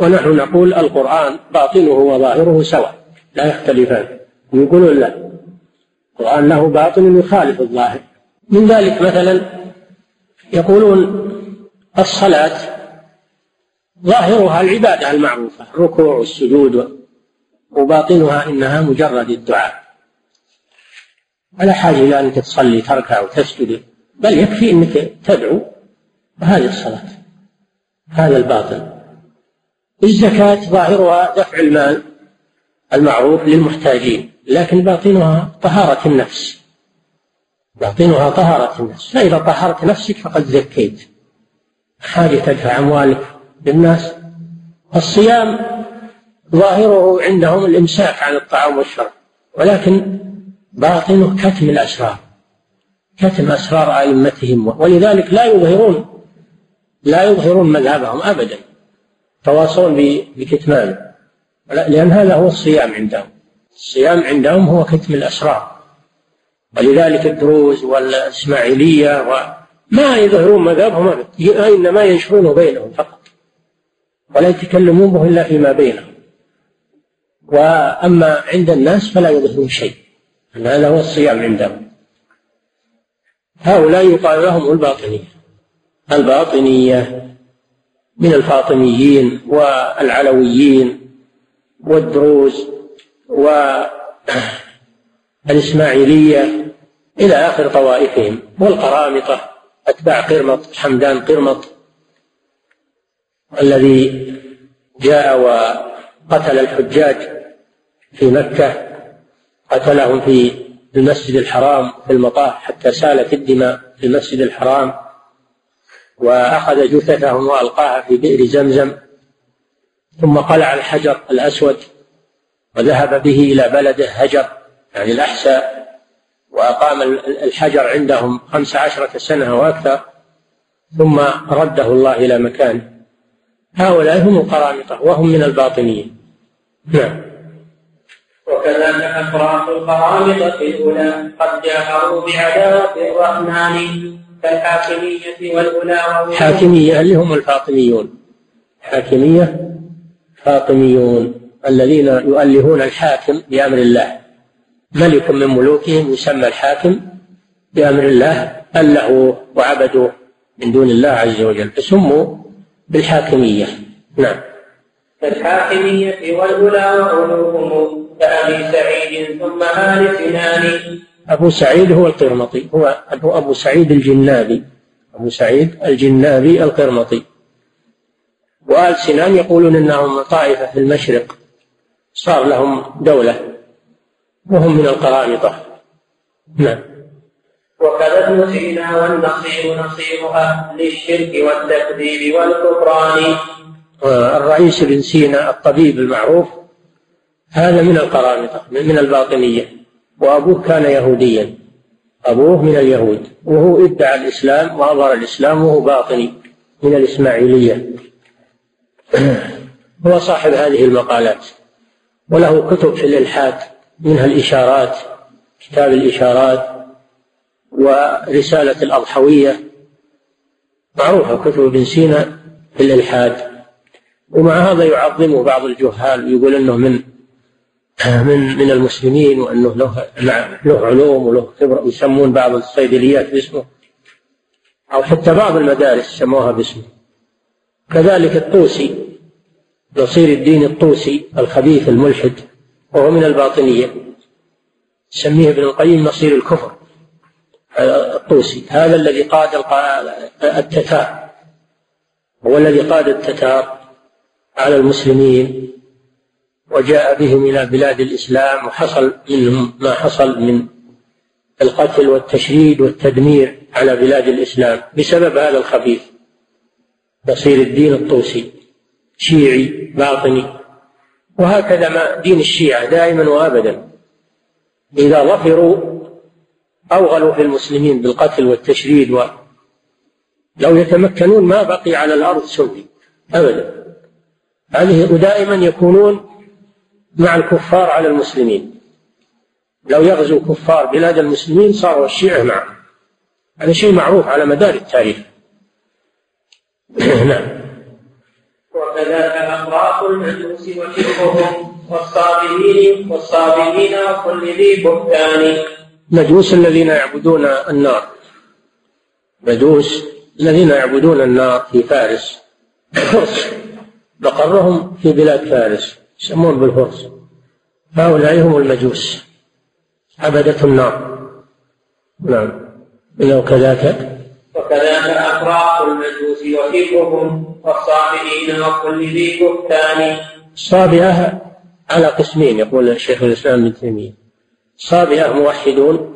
ونحن نقول القرآن باطنه وظاهره سواء. لا يختلفان. يقولون لا. القرآن له باطن يخالف الظاهر. من ذلك مثلا يقولون الصلاة ظاهرها العبادة المعروفة الركوع والسجود وباطنها إنها مجرد الدعاء. ولا حاجة إلى أنك تصلي تركع وتسجد بل يكفي أنك تدعو وهذه الصلاة هذا الباطن. الزكاة ظاهرها دفع المال المعروف للمحتاجين لكن باطنها طهارة النفس. باطنها طهارة النفس. فإذا طهرت نفسك فقد زكيت. حاجة تدفع أموالك للناس. الصيام ظاهره عندهم الإمساك عن الطعام والشرب ولكن باطنه كتم الأسرار كتم أسرار أئمتهم ولذلك لا يظهرون لا يظهرون مذهبهم أبدا تواصون بكتمانه لأن هذا هو الصيام عندهم الصيام عندهم هو كتم الأسرار ولذلك الدروز والإسماعيلية ما يظهرون مذهبهم أبدا إنما ينشرونه بينهم فقط ولا يتكلمون به إلا فيما بينهم. وأما عند الناس فلا يظهرون شيء هذا هو الصيام عندهم. هؤلاء يقال لهم الباطنية الباطنية من الفاطميين والعلويين والدروز والإسماعيلية إلى آخر طوائفهم والقرامطة أتباع قرمط حمدان قرمط الذي جاء وقتل الحجاج. في مكة قتلهم في المسجد الحرام في المطاف حتى سالت الدماء في المسجد الحرام وأخذ جثتهم وألقاها في بئر زمزم ثم قلع الحجر الأسود وذهب به إلى بلده هجر يعني الأحساء وأقام الحجر عندهم خمس عشرة سنة وأكثر ثم رده الله إلى مكانه هؤلاء هم القرامطة وهم من الباطنيين. نعم.
وكذلك أفراط القرامطة الأولى قد جاهروا بعذاب الرحمن كالحاكمية والأولى
حاكمية اللي هم الفاطميون. حاكمية فاطميون الذين يؤلهون الحاكم بأمر الله. ملك من ملوكهم يسمى الحاكم بأمر الله ألهوا وعبدوه من دون الله عز وجل. فسموا بالحاكمية. نعم.
الحاكمية والأولى وعلوهم كأبي سعيد ثم آل سنان.
أبو سعيد هو القرمطي. هو أبو سعيد الجنابي. أبو سعيد الجنابي القرمطي. وآل سنان يقولون إنهم طائفة في المشرق. صار لهم دولة. وهم من القرامطة. نعم.
وكذا ابن سينا والنصير نصيرها للشرك والتكذيب والكفران.
الرئيس بن سينا الطبيب المعروف هذا من القرامطة من الباطنية. وأبوه كان يهوديا. أبوه من اليهود. وهو ادعى الإسلام وأظهر الإسلام وهو باطني من الإسماعيلية. هو صاحب هذه المقالات. وله كتب في الإلحاد منها الإشارات كتاب الإشارات ورسالة الأضحوية. معروفة كتب ابن سينا في الإلحاد. ومع هذا يعظمه بعض الجهال ويقول أنه من من من المسلمين وأنه له له علوم وله خبرة يسمون بعض الصيدليات باسمه أو حتى بعض المدارس سموها باسمه. كذلك الطوسي نصير الدين الطوسي الخبيث الملحد وهو من الباطنية. سميه ابن القيم نصير الكفر الطوسي. هذا الذي قاد التتار. هو الذي قاد التتار على المسلمين. وجاء بهم إلى بلاد الإسلام وحصل منهم ما حصل من القتل والتشريد والتدمير على بلاد الإسلام بسبب هذا الخبيث. نصير الدين الطوسي شيعي باطني. وهكذا ما دين الشيعة دائما وأبدا. إذا ظفروا أوغلوا في المسلمين بالقتل والتشريد و لو يتمكنون ما بقي على الأرض سني أبدا. هذه ودائما يكونون مع الكفار على المسلمين. لو يغزو كفار بلاد المسلمين صاروا الشيعة معهم. هذا شيء معروف على مدار التاريخ. نعم.
وكذاك أخلاق المجوس وشركهم والصابرين والصابرين وكل ذي بهتان.
مجوس الذين يعبدون النار. مجوس الذين يعبدون النار في فارس. مقرهم في بلاد فارس. يسمون بالفرس. هؤلاء هم المجوس. عبدة النار. نعم. إنه كذاك
وكذاك أفراق المجوس وشركهم والصابئين وكل ذي بهتان.
الصابئة على قسمين يقول الشيخ الإسلام ابن تيمية. صابئة موحدون